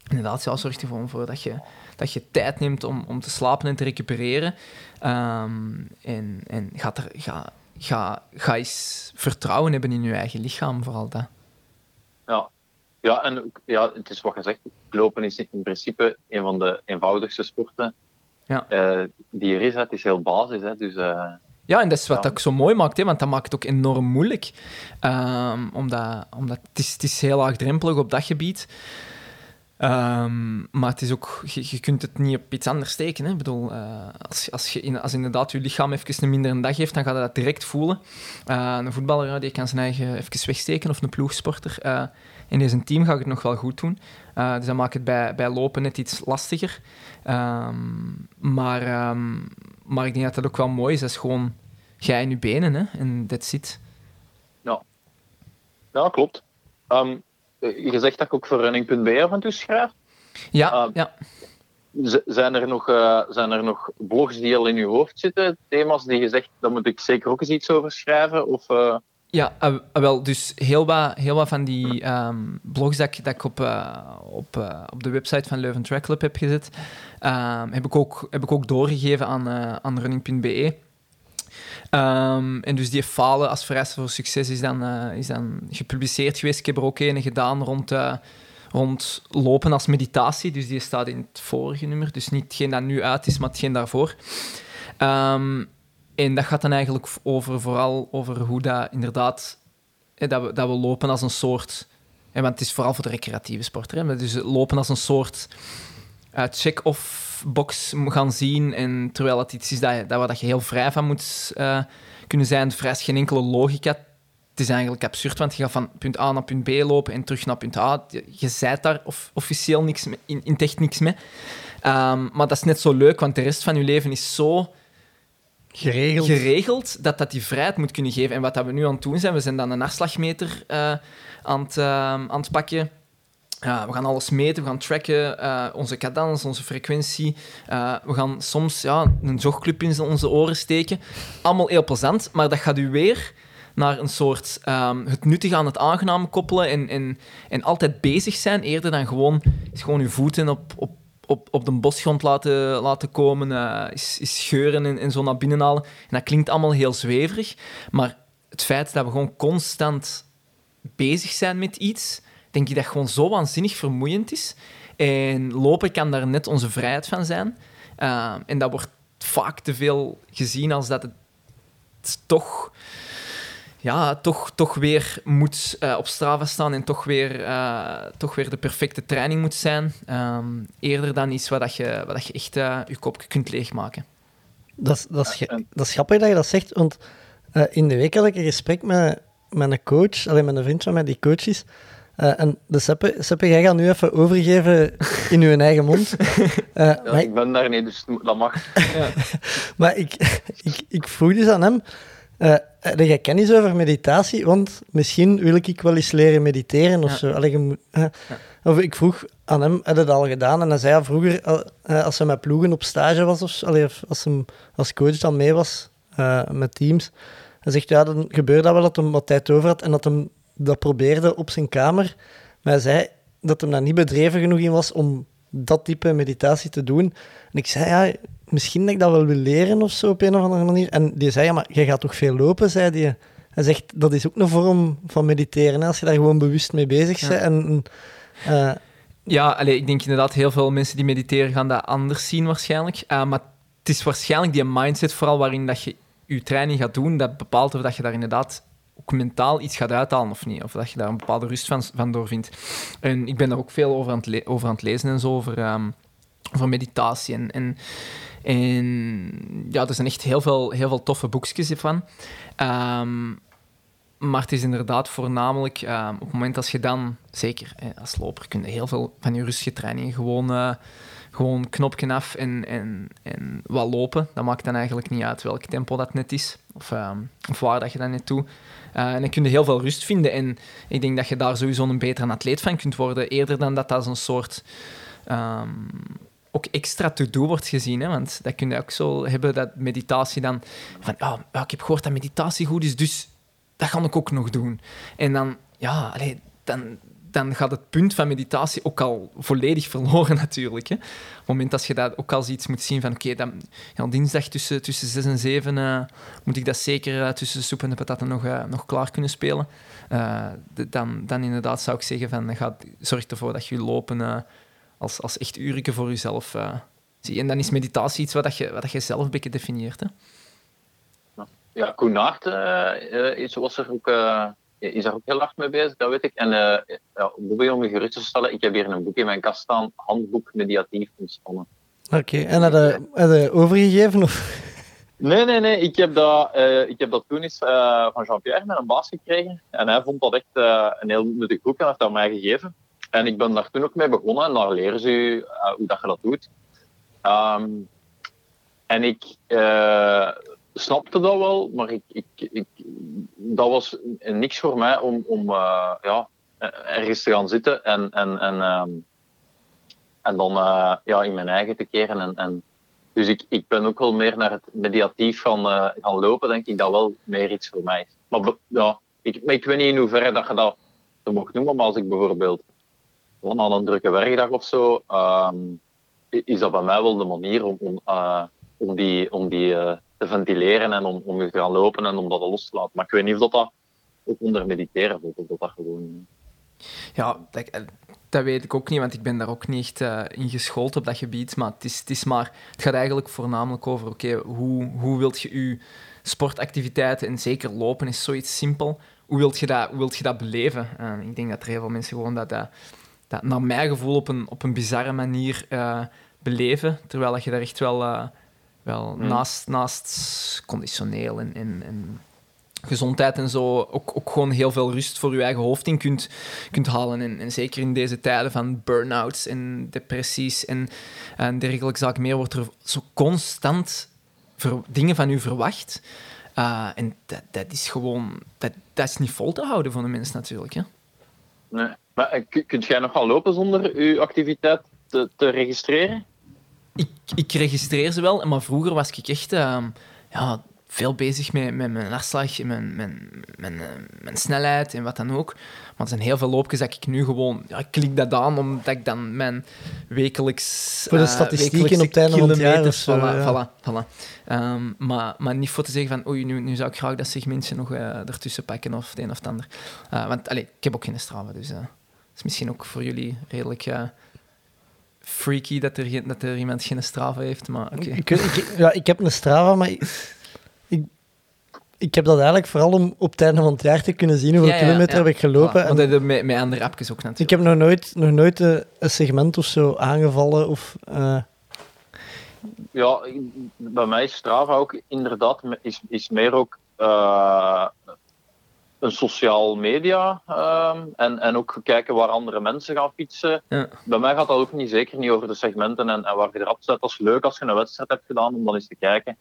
inderdaad, ja, zorgt ervoor voor dat je, dat je tijd neemt om, om te slapen en te recupereren. en en gaat er, ga, ga, ga eens vertrouwen hebben in je eigen lichaam, vooral dat. Ja, ja en ja, het is wat gezegd, lopen is in principe een van de eenvoudigste sporten ja. Uh, die er is. Het is heel basis, hè, dus... Uh, ja, en dat is wat ja. ook zo mooi maakt, hè, want dat maakt het ook enorm moeilijk. Um, omdat, omdat het, is, het is heel laagdrempelig op dat gebied. Um, maar het is ook, je, kunt het niet op iets anders steken. Ik bedoel, uh, als, als, je in, als inderdaad je lichaam even een mindere dag heeft, dan gaat dat direct voelen. Uh, een voetballer die kan zijn eigen even wegsteken, of een ploegsporter. Uh, in deze team gaat het nog wel goed doen. dus dat maakt het bij, bij lopen net iets lastiger. Um, maar, um, maar ik denk dat dat ook wel mooi is. Dat is gewoon jij in je benen, hè? En that's it. Ja, klopt. Ehm, je zegt dat ik ook voor running.be af en toe schrijf. Ja, Ah. ja. Zijn, er nog, eh, zijn er nog blogs die al in je hoofd zitten? Thema's die je zegt, daar moet ik zeker ook eens iets over schrijven? Of, eh, Ja, eh, wel, dus heel wat, heel wat van die ehm, blogs dat ik, dat ik op, eh, op, eh, op de website van Leuven Track Club heb gezet, ehm, heb, ik ook, heb ik ook doorgegeven aan, eh, aan running.be. Ehm, en dus die falen als vereiste voor succes is dan, eh, is dan gepubliceerd geweest. Ik heb er ook een gedaan rond, eh, rond lopen als meditatie. Dus die staat in het vorige nummer. Dus niet hetgeen dat nu uit is, maar hetgeen daarvoor. Ehm, en dat gaat dan eigenlijk over, vooral over hoe dat inderdaad... dat, we, dat we lopen als een soort... hè, want het is vooral voor de recreatieve sporter. Hè, dus lopen als een soort eh, check-off box gaan zien. En terwijl het iets is dat, dat, waar dat je heel vrij van moet eh, kunnen zijn, vrij geen enkele logica. Het is eigenlijk absurd, want je gaat van punt A naar punt B lopen en terug naar punt A. Je, je zijt daar of, officieel niks mee, in, in echt niks mee. Ehm, maar dat is net zo leuk, want de rest van je leven is zo Geregeld. geregeld dat dat die vrijheid moet kunnen geven. En wat dat we nu aan het doen zijn, we zijn dan een afslagmeter eh, aan, het, eh, aan het pakken. Ja, we gaan alles meten, we gaan tracken, eh, onze cadans, onze frequentie. Eh, we gaan soms ja, een jogclub in onze oren steken. Allemaal heel plezant, maar dat gaat u weer naar een soort ehm, het nuttige aan het aangename koppelen en, en, en altijd bezig zijn, eerder dan gewoon, gewoon uw voeten op, op, op, op de bosgrond laten, laten komen, eh, is, is scheuren en, en zo naar binnen halen. En dat klinkt allemaal heel zweverig, maar het feit dat we gewoon constant bezig zijn met iets, denk ik dat gewoon zo waanzinnig vermoeiend is. En lopen kan daar net onze vrijheid van zijn. Uh, en dat wordt vaak te veel gezien als dat het toch, ja, toch, toch weer moet uh, op Strava staan en toch weer, uh, toch weer de perfecte training moet zijn. Um, eerder dan iets wat, dat je, wat dat je echt uh, je kop kunt leegmaken. Dat is, dat, is, dat is grappig dat je dat zegt, want uh, in de week had ik een gesprek met, met een coach, alleen met een vriend van mij die coach is. Uh, en de Seppe, Seppe, jij gaat nu even overgeven in uw eigen mond. Uh, ja, maar ik ben daar niet, dus dat mag. Ja. maar ik, ik, ik vroeg dus aan hem, uh, heb jij kennis over meditatie? Want misschien wil ik wel eens leren mediteren of Ja. zo. Allee, je moet, ja. Of ik vroeg aan hem, heb je dat al gedaan? En hij zei ja, vroeger, uh, als hij met ploegen op stage was, of, allee, of als hij als coach dan mee was uh, met teams, hij zegt ja, dan gebeurde dat wel dat hij wat tijd over had en dat hij dat probeerde op zijn kamer. Maar hij zei dat hem daar niet bedreven genoeg in was om dat type meditatie te doen. En ik zei, ja, misschien dat ik dat wel wil leren of zo op een of andere manier. En die zei, ja, maar jij gaat toch veel lopen, zei hij. Hij zegt, dat is ook een vorm van mediteren, hè, als je daar gewoon bewust mee bezig bent. Ja. En, uh, ja, allee, ik denk inderdaad, heel veel mensen die mediteren gaan dat anders zien waarschijnlijk. Uh, maar het is waarschijnlijk die mindset vooral waarin dat je je training gaat doen, dat bepaalt of dat je daar inderdaad ook mentaal iets gaat uithalen of niet. Of dat je daar een bepaalde rust van, van doorvindt. En ik ben daar ook veel over aan het, over aan het lezen en zo, over, um, over meditatie. En, en, ja, er zijn echt heel veel, heel veel toffe boekjes van. Um, maar het is inderdaad voornamelijk um, op het moment als je dan, zeker eh, als loper, kun je heel veel van je rustige training gewoon, uh, gewoon knopje af en, en, en wat lopen. Dat maakt dan eigenlijk niet uit welk tempo dat net is of, um, of waar dat je dat net doet. Uh, en dan kun je heel veel rust vinden. En ik denk dat je daar sowieso een betere atleet van kunt worden, eerder dan dat dat een soort um, ook extra to-do wordt gezien. Hè? Want dat kun je ook zo hebben, dat meditatie dan van, oh, ik heb gehoord dat meditatie goed is, dus dat ga ik ook nog doen. En dan, ja, allee, dan, dan gaat het punt van meditatie ook al volledig verloren natuurlijk. Hè. Op het moment dat je dat ook als iets moet zien van oké, ja, dinsdag tussen, tussen 6 en 7 uh, moet ik dat zeker uh, tussen de soep en de pataten nog, uh, nog klaar kunnen spelen. Dan, dan inderdaad zou ik zeggen van ga, zorg ervoor dat je lopen als, als echt uren voor jezelf zie. En dan is meditatie iets wat, je, wat je zelf een beetje definieert. Hè. Ja, Koen Naert is, was er ook, is daar ook heel hard mee bezig, dat weet ik. En uh, ja, om je gerust te stellen, ik heb hier een boek in mijn kast staan, Handboek Mediatief Ontspannen. Oké, okay. en had je, had je overgegeven? Of? Nee, nee, nee. Ik heb dat, uh, ik heb dat toen eens uh, van Jean-Pierre met een baas gekregen. En hij vond dat echt uh, een heel nuttig boek en heeft dat mij gegeven. En ik ben daar toen ook mee begonnen en daar leren ze hoe dat je dat doet. Um, en ik, snapte dat wel, maar ik, ik, ik, dat was niks voor mij om, om uh, ja, ergens te gaan zitten en, en, en, um, en dan uh, ja, in mijn eigen te keren. En, en, dus ik, ik ben ook wel meer naar het mediatief gaan, uh, gaan lopen, denk ik dat wel meer iets voor mij is. Maar ja, ik, ik weet niet in hoeverre dat je dat mocht noemen, maar als ik bijvoorbeeld aan een drukke werkdag of zo, um, is dat bij mij wel de manier om, om, om die, om die ventileren en om, om te gaan lopen en om dat los te laten. Maar ik weet niet of dat, dat ook onder mediteren of dat dat gewoon... Ja, dat, dat weet ik ook niet, want ik ben daar ook niet echt uh, in geschoold op dat gebied. Maar het, is, het, is maar, het gaat eigenlijk voornamelijk over, oké, hoe, hoe wilt je je sportactiviteiten, en zeker lopen is zoiets simpel, hoe wilt je dat, wilt je dat beleven? Ik denk dat er heel veel mensen gewoon dat, dat, naar mijn gevoel op een, op een bizarre manier uh, beleven, terwijl dat je daar echt wel, wel mm. naast, naast conditioneel en, en, en gezondheid en zo ook, ook gewoon heel veel rust voor je eigen hoofd in kunt, kunt halen. En, en zeker in deze tijden van burn-outs en depressies en, en dergelijke zaken meer, wordt er zo constant ver, dingen van u verwacht. Uh, en dat, dat is gewoon... Dat, dat is niet vol te houden voor een mens natuurlijk. Hè? Nee. Maar kunt jij nog gaan lopen zonder je activiteit te, te registreren? Ik, ik registreer ze wel, maar vroeger was ik echt... Uh, ja, veel bezig met, met mijn hartslag, mijn, mijn, mijn, mijn, snelheid en wat dan ook. Maar er zijn heel veel loopjes dat ik nu gewoon... Ja, ik klik dat aan, omdat ik dan mijn wekelijks... Voor de statistieken uh, op het einde van het jaar of zo. Voilà, ja. voilà, voilà. Um, maar, maar niet voor te zeggen van... Oei, nu, nu zou ik graag dat segmentje nog uh, ertussen pakken of het een of het ander. Uh, want allee, ik heb ook geen Strava, dus... dat is misschien ook voor jullie redelijk freaky dat er, dat er iemand geen Strava heeft, maar oké. Okay. Ik, ik, ja, ik heb een Strava, maar... Ik, ik, ik heb dat eigenlijk vooral om op het einde van het jaar te kunnen zien hoeveel ja, ja, kilometer ja. heb ik gelopen. Want en, met, met andere appjes ook natuurlijk. Ik heb nog nooit, nog nooit een, een segment of zo aangevallen of... Uh... Ja, bij mij is Strava ook inderdaad is, is meer ook uh, een sociaal media um, en, en ook kijken waar andere mensen gaan fietsen. Ja. Bij mij gaat dat ook niet, zeker niet over de segmenten en, en waar je erop zet. Dat is leuk als je een wedstrijd hebt gedaan om dan eens te kijken.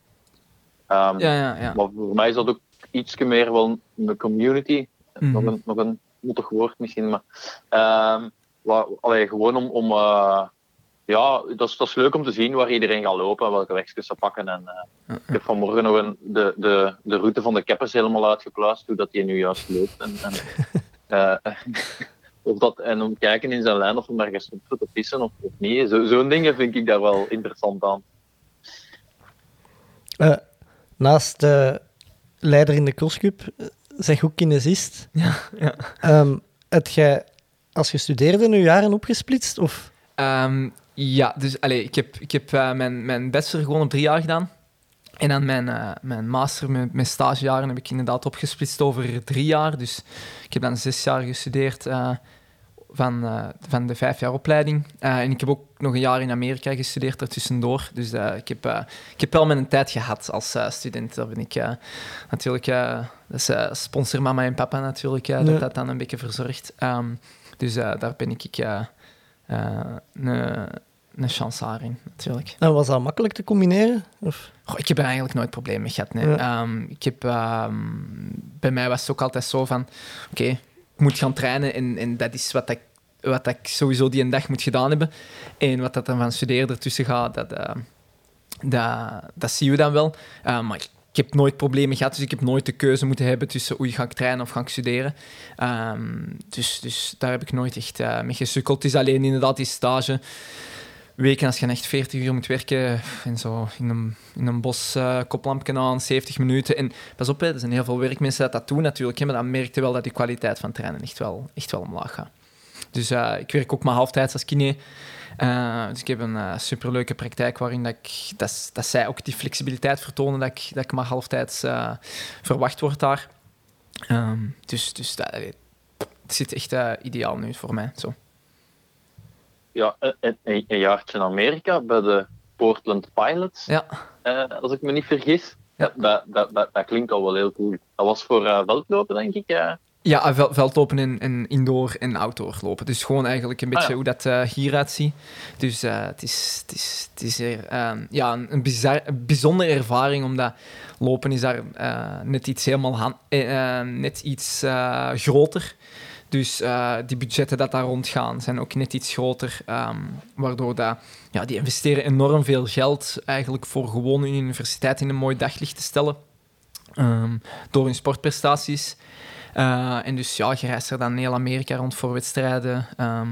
Um, ja, ja, ja. Maar voor mij is dat ook iets meer wel een community. Mm -hmm. Nog een, nog een mottig woord misschien, maar um, waar, allee, gewoon om, om uh, ja, dat is, dat is leuk om te zien waar iedereen gaat lopen, welke wegjes ze pakken. En, uh, ik heb vanmorgen nog een, de, de, de route van de keppers helemaal uitgepluist, hoe dat hij nu juist loopt. En, en, uh, of dat, en om te kijken in zijn lijn of hij daar gestopt voor te pissen of, of niet. Zo, Zo'n dingen vind ik daar wel interessant aan. Uh, naast de leider in de crosscup, zeg ook kinesist. Ja, ja. Um, heb jij, als je studeerde, nu jaren opgesplitst? Of? Um, ja, dus allez, ik heb, ik heb uh, mijn, mijn bachelor gewoon op drie jaar gedaan. En dan mijn, uh, mijn master, mijn, mijn stagejaren, heb ik inderdaad opgesplitst over drie jaar. Dus ik heb dan zes jaar gestudeerd uh, van, van de vijf jaar opleiding. en ik heb ook nog een jaar in Amerika gestudeerd ertussendoor. Dus ik, heb, ik heb wel mijn tijd gehad als student. Daar ben ik natuurlijk... dat is sponsor mama en papa natuurlijk, nee. dat dat dan een beetje verzorgt. Um, dus daar ben ik... Uh, een, een chansaar in, natuurlijk. En was dat makkelijk te combineren? Of? Goh, ik heb er eigenlijk nooit problemen mee gehad. Nee. Ja. Um, ik heb, um, bij mij was het ook altijd zo van... Oké, okay, ik moet gaan trainen en, en dat is wat ik, wat ik sowieso die een dag moet gedaan hebben. En wat dat dan van studeren ertussen gaat, dat, uh, dat, dat zien we dan wel. Uh, maar ik heb nooit problemen gehad, dus ik heb nooit de keuze moeten hebben tussen oei, ga ik trainen of ga ik studeren. Um, dus, dus daar heb ik nooit echt uh, mee gesukkeld. Het is alleen inderdaad die stage weken als je echt 40 uur moet werken en zo in een, in een bos uh, koplampje aan, 70 minuten. En pas op, hè, er zijn heel veel werkmensen dat dat doen natuurlijk, maar dan merkte wel dat die kwaliteit van trainen echt wel, echt wel omlaag gaat. Dus uh, ik werk ook maar halftijds als kine. Uh, dus ik heb een uh, superleuke praktijk waarin dat, ik, dat, dat zij ook die flexibiliteit vertonen dat ik, dat ik maar halftijds uh, verwacht word daar. Um, dus dus dat, het zit echt ideaal nu voor mij. Zo. Ja, een, een, een jaartje in Amerika bij de Portland Pilots, ja. als ik me niet vergis. Ja. Dat, dat, dat, dat, klinkt al wel heel cool. Dat was voor veldlopen, denk ik. Ja, vel- veldlopen en, en indoor en outdoor lopen. Dus gewoon eigenlijk een beetje Ah, ja. hoe dat eh, hieruit ziet. Dus eh, het is, het is, het is er, ehm, ja, een, een, bizar, een bijzondere ervaring, omdat lopen is daar eh, net iets helemaal net iets groter. Dus die budgetten dat daar rondgaan zijn ook net iets groter. ehm, waardoor dat, ja, die investeren enorm veel geld eigenlijk voor gewoon hun universiteit in een mooi daglicht te stellen. ehm, door hun sportprestaties. Eh, en dus ja, je reist er dan heel Amerika rond voor wedstrijden. Ehm,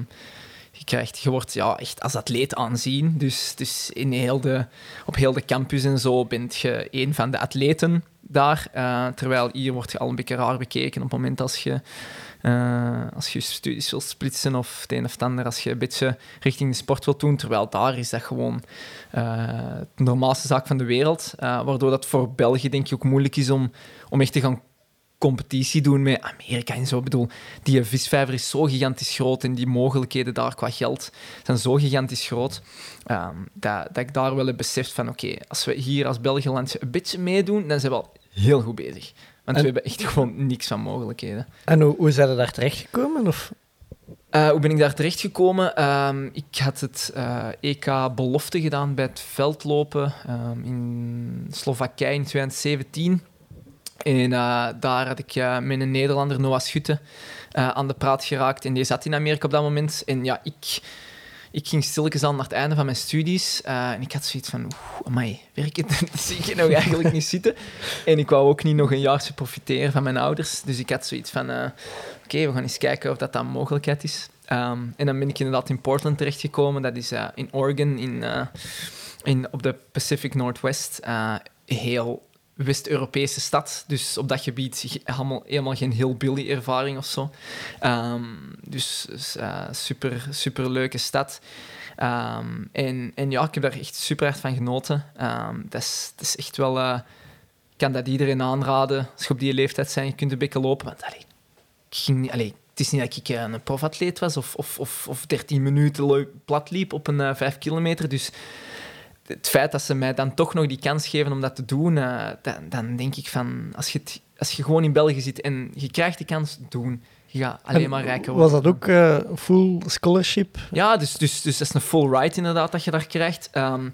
je, krijgt, je wordt ja, echt als atleet aanzien. Dus, dus in heel de, op heel de campus en zo bent je een van de atleten daar. Eh, terwijl hier wordt je al een beetje raar bekeken op het moment als je, eh, als je studies wil splitsen of het een of ander. Als je een beetje richting de sport wilt doen. Terwijl daar is dat gewoon de normaalste zaak van de wereld. Waardoor dat voor België denk ik ook moeilijk is om, om echt te gaan competitie doen met Amerika en zo. Ik bedoel, die visvijver is zo gigantisch groot en die mogelijkheden daar qua geld zijn zo gigantisch groot, ehm, dat, dat ik daar wel heb beseft van oké, als we hier als België-landje een beetje meedoen, dan zijn we al heel goed bezig. Want En- we hebben echt gewoon niks van mogelijkheden. En hoe, hoe zijn we daar terechtgekomen? Of? Eh, hoe ben ik daar terechtgekomen? Ehm ik had het eh, EK belofte gedaan bij het veldlopen ehm, in Slowakije in 2017. En eh, daar had ik eh, met een Nederlander, Noah Schutte, eh, aan de praat geraakt. En die zat in Amerika op dat moment. En ja, ik, ik ging stilletjes aan naar het einde van mijn studies. en ik had zoiets van, oeh, amai, werken, dat zie ik nog eigenlijk niet zitten. En ik wou ook niet nog een jaartje profiteren van mijn ouders. Dus ik had zoiets van, oké, we gaan eens kijken of dat, dat een mogelijkheid is. Ehm, en dan ben ik inderdaad in Portland terechtgekomen. Dat is in Oregon, in, in, op de Pacific Northwest. Heel West-Europese stad. Dus op dat gebied ge- helemaal, helemaal geen hillbilly ervaring of zo. Ehm, dus eh, super, super leuke stad. Ehm, en, en ja, ik heb daar echt super hard van genoten. Ehm, dat, is, is echt wel... eh, ik kan dat iedereen aanraden. Als je op die leeftijd bent, je kunt een beetje lopen. Want ging allee, het is niet dat ik eh, een profatleet was of, of, of, of 13 minuten plat liep op een eh 5 kilometer. Dus het feit dat ze mij dan toch nog die kans geven om dat te doen, eh, dan, dan denk ik van, als je, het- als je gewoon in België zit en je krijgt die kans, doen. Je gaat alleen En maar rijker Was worden. dat ook eh, full scholarship? Ja, dus, dus, dus dat is een full ride inderdaad dat je daar krijgt. Ehm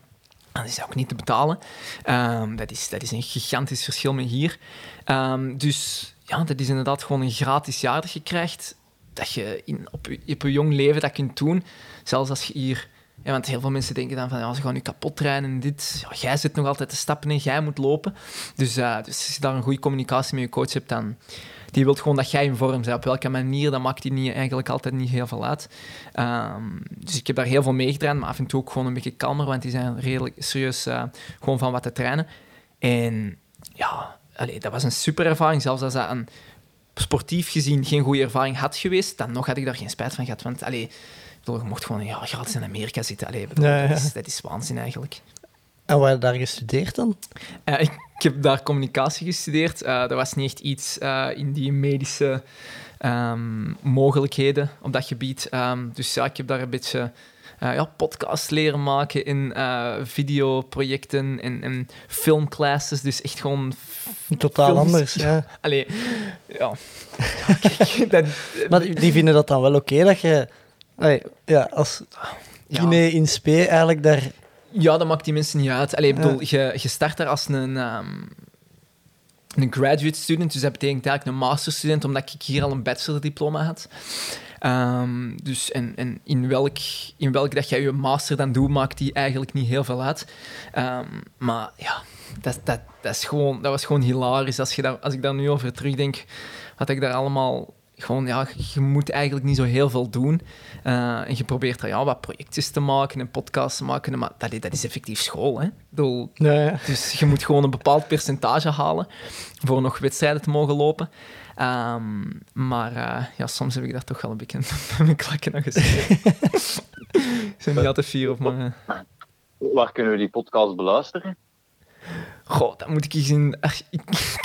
dat is ook niet te betalen. Ehm, dat, is, dat is een gigantisch verschil met hier. Ehm, dus ja, dat is inderdaad gewoon een gratis jaar dat je krijgt. Dat je in, op, je, op je jong leven dat kunt doen. Zelfs als je hier... Want heel veel mensen denken dan van, ja, ze gaan nu kapot trainen en dit. Ja, jij zit nog altijd te stappen en jij moet lopen. Dus, eh, dus als je daar een goede communicatie met je coach hebt, dan... Die wil gewoon dat jij in vorm bent. Op welke manier, dat maakt die niet, eigenlijk altijd niet heel veel uit. Ehm, dus ik heb daar heel veel mee gedaan, maar af en toe ook gewoon een beetje kalmer, want die zijn redelijk serieus eh, gewoon van wat te trainen. En ja, allee, dat was een super ervaring. Zelfs als dat een sportief gezien geen goede ervaring had geweest, dan nog had ik daar geen spijt van gehad. Want allee, bedoel, je mocht gewoon ja, gratis in Amerika zitten. Allee, ik bedoel, Ja, ja. Dat, is, dat is waanzin eigenlijk. En waar heb je daar gestudeerd dan? Eh, ik, ik heb daar communicatie gestudeerd. Eh dat was niet echt iets eh, in die medische ehm, mogelijkheden op dat gebied. Ehm, dus ja, ik heb daar een beetje eh ja, podcasts leren maken in eh, videoprojecten en, en filmclasses. Dus echt gewoon... Totaal films. anders, ja. Allee, ja. Kijk, dat, Maar die, die vinden dat dan wel oké dat je allee, ja, als ja. in spe eigenlijk daar... Ja, dat maakt die mensen niet uit. Allee, ik bedoel, je, je start daar als een, ehm, een graduate student, dus dat betekent eigenlijk een masterstudent, omdat ik hier al een bachelordiploma had. Ehm, dus en, en in, welk, in welk dat jij je master dan doet, maakt die eigenlijk niet heel veel uit. Ehm, maar ja, dat, dat, dat, is gewoon, dat was gewoon hilarisch. Als, je daar, als ik daar nu over terugdenk, wat ik daar allemaal... Gewoon, ja, je moet eigenlijk niet zo heel veel doen. Eh, en je probeert er ja, wat projectjes te maken en podcasts te maken. Maar dat, dat is effectief school. Hè? Bedoel, Ja, ja. dus je moet gewoon een bepaald percentage halen voor nog wedstrijden te mogen lopen. Ehm, maar eh, ja, soms heb ik daar toch wel een beetje mijn klakken aan gezeten. ik ben niet altijd fier op, maar... Waar kunnen we die podcast beluisteren? Goh, dat moet ik eens in... ik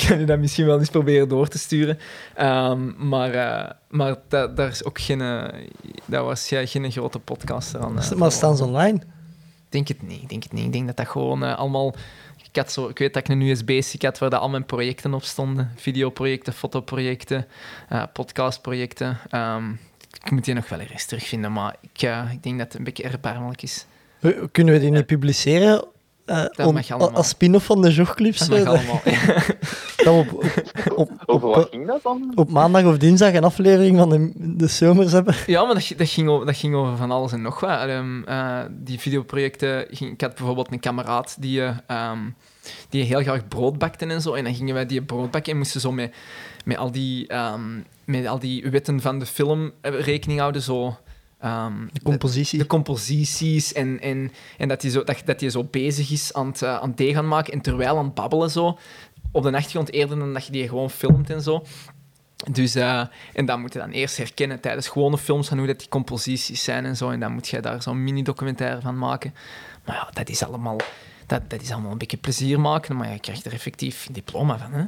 kan je dat misschien wel eens proberen door te sturen. Ehm, maar eh, maar dat, daar is ook geen... eh, dat was ja, geen grote podcast aan. eh, Maar staan ze online? denk het niet. Ik denk het niet. Ik denk dat dat gewoon allemaal... Ik, had zo, ik weet dat ik een USB-stick had waar dat al mijn projecten op stonden. Videoprojecten, fotoprojecten, podcastprojecten. Ehm, ik moet die nog wel ergens terugvinden, maar ik, ik denk dat het een beetje erbarmelijk is. Kunnen we die niet publiceren? Eh, om- allemaal. als spin-off van de jogclubs? Dat mag allemaal. dat we op, op, op, Over wat ging dat dan? op maandag of dinsdag een aflevering van de, de zomers hebben. Ja, maar dat, dat, ging over, dat ging over van alles en nog wat. Ehm, eh, die videoprojecten... Ging, ik had bijvoorbeeld een kameraad die, eh, ehm, die heel graag brood bakte en zo. En dan gingen wij die brood bakken en moesten zo met, met, al, die, ehm, met al die wetten van de film eh, rekening houden. Zo, ehm, De compositie. de composities en, en, en dat hij zo, dat, dat zo bezig is aan het, eh, aan het thee gaan maken en terwijl aan het babbelen zo, op de achtergrond eerder dan dat je die gewoon filmt en zo. Dus, eh, en dan moet je dan eerst herkennen tijdens gewone films van hoe dat die composities zijn en zo. En dan moet je daar zo'n mini-documentaire van maken. Maar ja, dat is allemaal, dat, dat is allemaal een beetje plezier maken, maar je krijgt er effectief een diploma van. Hè?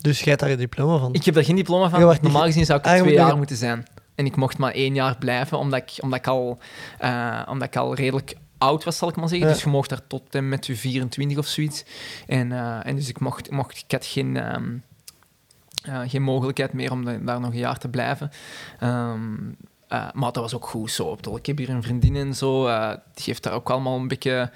Dus jij hebt daar een diploma van. Ik heb daar geen diploma van. Normaal gezien zou ik er Ah, twee jaar moeten zijn. En ik mocht maar één jaar blijven, omdat ik, omdat ik, al, eh, omdat ik al redelijk oud was, zal ik maar zeggen. Ja. Dus je mocht daar tot en met je 24 of zoiets. En, eh, en dus ik, mocht, mocht, ik had geen, ehm, eh, geen mogelijkheid meer om da- daar nog een jaar te blijven. Ehm, eh, maar dat was ook goed zo. Ik heb hier een vriendin en zo. eh, die heeft daar ook allemaal een beetje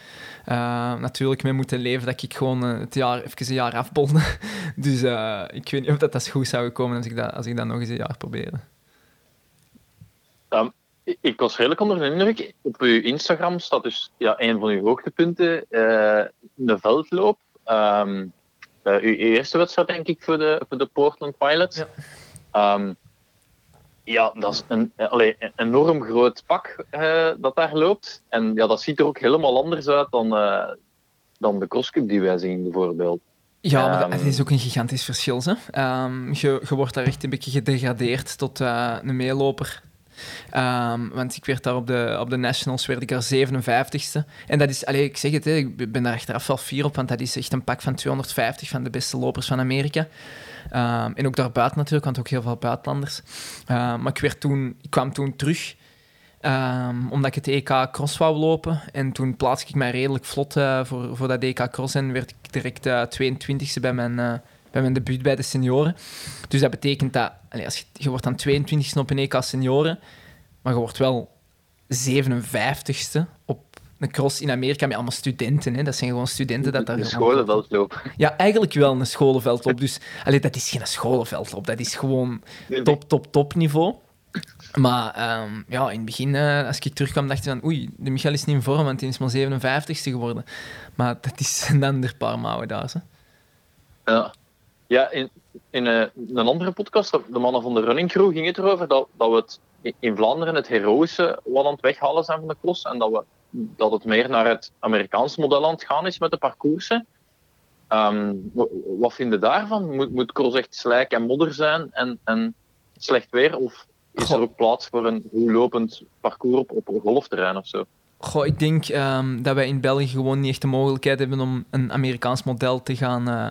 eh, natuurlijk mee moeten leven dat ik gewoon eh, het jaar, even een jaar afbolde. Dus eh, ik weet niet of dat, dat goed zou komen als ik dat, als ik dat nog eens een jaar probeerde. Ik- was redelijk onder de indruk. Op uw Instagram staat dus ja, een van uw hoogtepunten, eh de veldloop. Eh, uw eerste wedstrijd, denk ik, voor de, voor de Portland Pilots. Ja. Ehm, ja, dat is een, eh, allee, een enorm groot pak dat daar loopt. En ja, dat ziet er ook helemaal anders uit dan, dan de crosscup die wij zien, bijvoorbeeld. Ja, maar dat- Ehm. het is ook een gigantisch verschil. Hè? Je, je wordt daar echt een beetje gedegradeerd tot een meeloper. Ehm, want ik werd daar op de, op de Nationals werd ik daar 57ste. En dat is, allee, ik zeg het, hè, ik ben daar achteraf wel fier op, want dat is echt een pak van 250 van de beste lopers van Amerika. Ehm, en ook daarbuiten natuurlijk, want ook heel veel buitenlanders. Ehm, maar ik, werd toen, ik kwam toen terug, omdat ik het EK Cross wou lopen. En toen plaatste ik mij redelijk vlot eh, voor, voor dat EK Cross en werd ik direct eh 22e bij mijn, eh, bij mijn debuut bij de senioren. Dus dat betekent dat als je, je wordt dan 22e op een EK senioren, maar je wordt wel 57e op een cross in Amerika met allemaal studenten. Hè. Dat zijn gewoon studenten dat daar... de scholenveldloop. Ja, eigenlijk wel een scholenveldloop. Dus allee, dat is geen scholenveldloop, dat is gewoon top, top, top niveau. Maar ehm, ja, in het begin, eh, als ik terugkwam, dacht ik van oei, de Michael is niet in vorm, want hij is maar 57ste geworden. Maar dat is een ander paar mouwen daar. Hè. Ja, ja in, in eh, een andere podcast, de mannen van de Running Crew, ging het erover dat, dat we het in Vlaanderen het heroïsche wat aan het weghalen zijn van de cross en dat, we, dat het meer naar het Amerikaanse model aan het gaan is met de parcoursen. Wa- wat vind je daarvan? Moet, moet cross echt slijk en modder zijn en, en slecht weer? Of is er ook plaats voor een goed lopend parcours op, op een golfterrein of zo? Goh, ik denk ehm, dat wij in België gewoon niet echt de mogelijkheid hebben om een Amerikaans model te gaan, eh,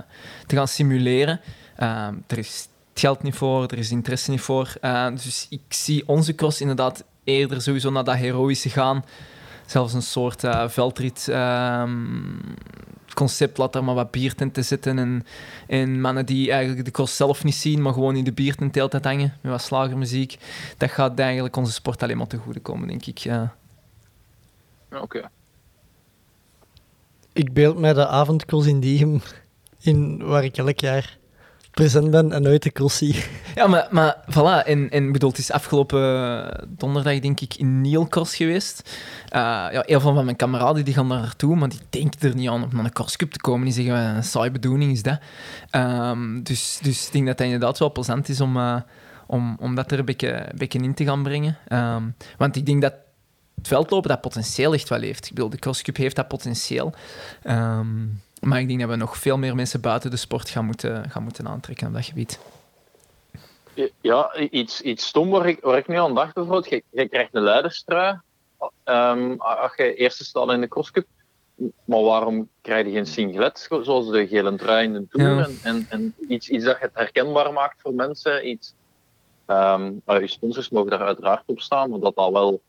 te gaan simuleren. Ehm, er is het geld niet voor, er is interesse niet voor. Eh, dus ik zie onze cross inderdaad eerder sowieso naar dat heroïsche gaan. Zelfs een soort eh, veldrit ehm, concept, laat er maar wat biertenten zitten. En, en mannen die eigenlijk de cross zelf niet zien, maar gewoon in de biertent de hangen, met wat slagermuziek. Dat gaat eigenlijk onze sport alleen maar te goede komen, denk ik. Ja. Oké. Ik beeld mij de avondcross in Diegem, in, waar ik elk jaar present ben en nooit de cross zie. Ja, maar, maar voilà. En, en bedoel, het is afgelopen donderdag, denk ik, in Nielcross geweest. Eh, ja, heel veel van mijn kameraden die gaan daar naartoe, maar die denken er niet aan om naar een crosscup te komen. Die zeggen, "Wat een saaie bedoeling is dat. Ehm, dus, dus ik denk dat dat inderdaad wel plezant is om, eh, om, om dat er een beetje, een beetje in te gaan brengen. Ehm, want ik denk dat het veldlopen dat potentieel echt wel heeft. Ik bedoel, de crosscup heeft dat potentieel. Ehm, maar ik denk dat we nog veel meer mensen buiten de sport gaan moeten, gaan moeten aantrekken op dat gebied. Ja, iets, iets stom waar ik, waar ik nu aan dacht bijvoorbeeld. Je, je krijgt een leiderstrui ehm, als je eerste staat in de crosscup. Maar waarom krijg je geen singlet, zo- zoals de gele trui in de Tour? Ja. En, en, en iets, iets dat je het herkenbaar maakt voor mensen. Iets, ehm, je sponsors mogen daar uiteraard op staan, maar dat dat wel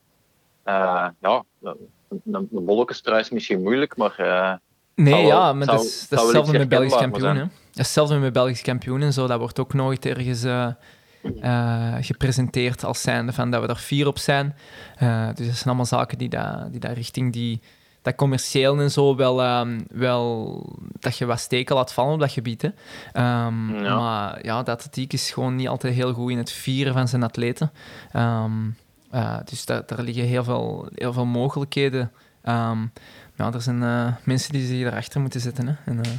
eh, ja, een een, is misschien moeilijk, maar eh, Nee, wel- ja, maar zou- dat is, dat is hetzelfde met Belgisch kampioen. Hè? Dat is hetzelfde met Belgisch kampioen en zo. Dat wordt ook nooit ergens eh, gepresenteerd als zijnde van dat we er vier op zijn. Dus dat zijn allemaal zaken die daar die daar richting die, dat commercieel en zo wel, ehm, wel dat je wat steken laat vallen op dat gebied. Hè. Ehm, Ja. Maar ja, de atletiek is gewoon niet altijd heel goed in het vieren van zijn atleten. Ehm, eh, dus daar, daar liggen heel veel, heel veel mogelijkheden. Ja, er zijn eh, mensen die zich daarachter moeten zetten. Hè. En, eh,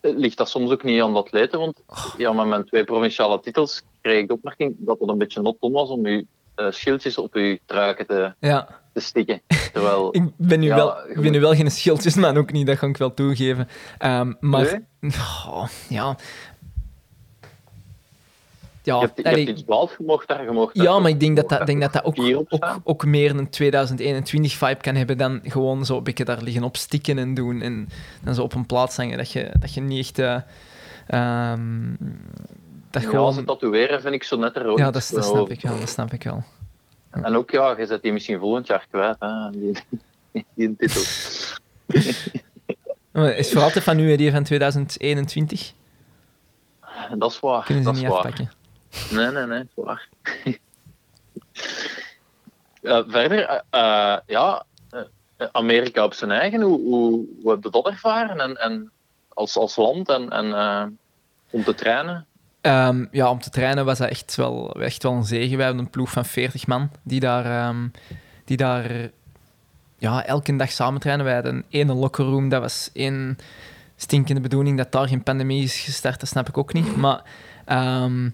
Eh, ligt dat soms ook niet aan de atleten? Want ja, met mijn twee provinciale titels kreeg ik de opmerking dat het een beetje not was om uw eh, schildjes op uw truiken te, ja, te stikken. Terwijl, ik ben nu, Ja, wel, ik ben nu wel geen schildjesman, ook niet, dat ga ik wel toegeven. Ehm, maar oh, ja. Ja, je hebt, je allee, hebt iets blauws gemocht daar, je mocht ja, maar ik denk dat dat, denk dat, dat ook, ook, meer een 2021-vibe kan hebben dan gewoon zo een beetje daar liggen op stikken en doen en dan zo op een plaats hangen. Dat je, dat je niet echt... eh, ehm, dat Ja, gewoon... ze tatoeëren vind ik zo net er ook. Ja, dat, snap ik wel, dat snap ik wel. En ook, ja, je zet die misschien volgend jaar kwijt, hè, die, die titel. Is voor altijd van nu, die van 2021? Dat is waar, Kunnen ze dat is niet waar. Nee, nee, nee, dat is waar. Eh, verder, eh, eh, ja, eh, Amerika op zijn eigen, hoe, hoe, hoe heb je dat ervaren? En, en als, als land en, en eh, om te trainen? Ehm, ja, om te trainen was dat echt wel, echt wel een zegen. We hebben een ploeg van 40 man die daar, ehm, die daar ja, elke dag samen trainen. Wij hadden een ene locker room, dat was één stinkende bedoeling dat daar geen pandemie is gestart, dat snap ik ook niet. Maar ehm,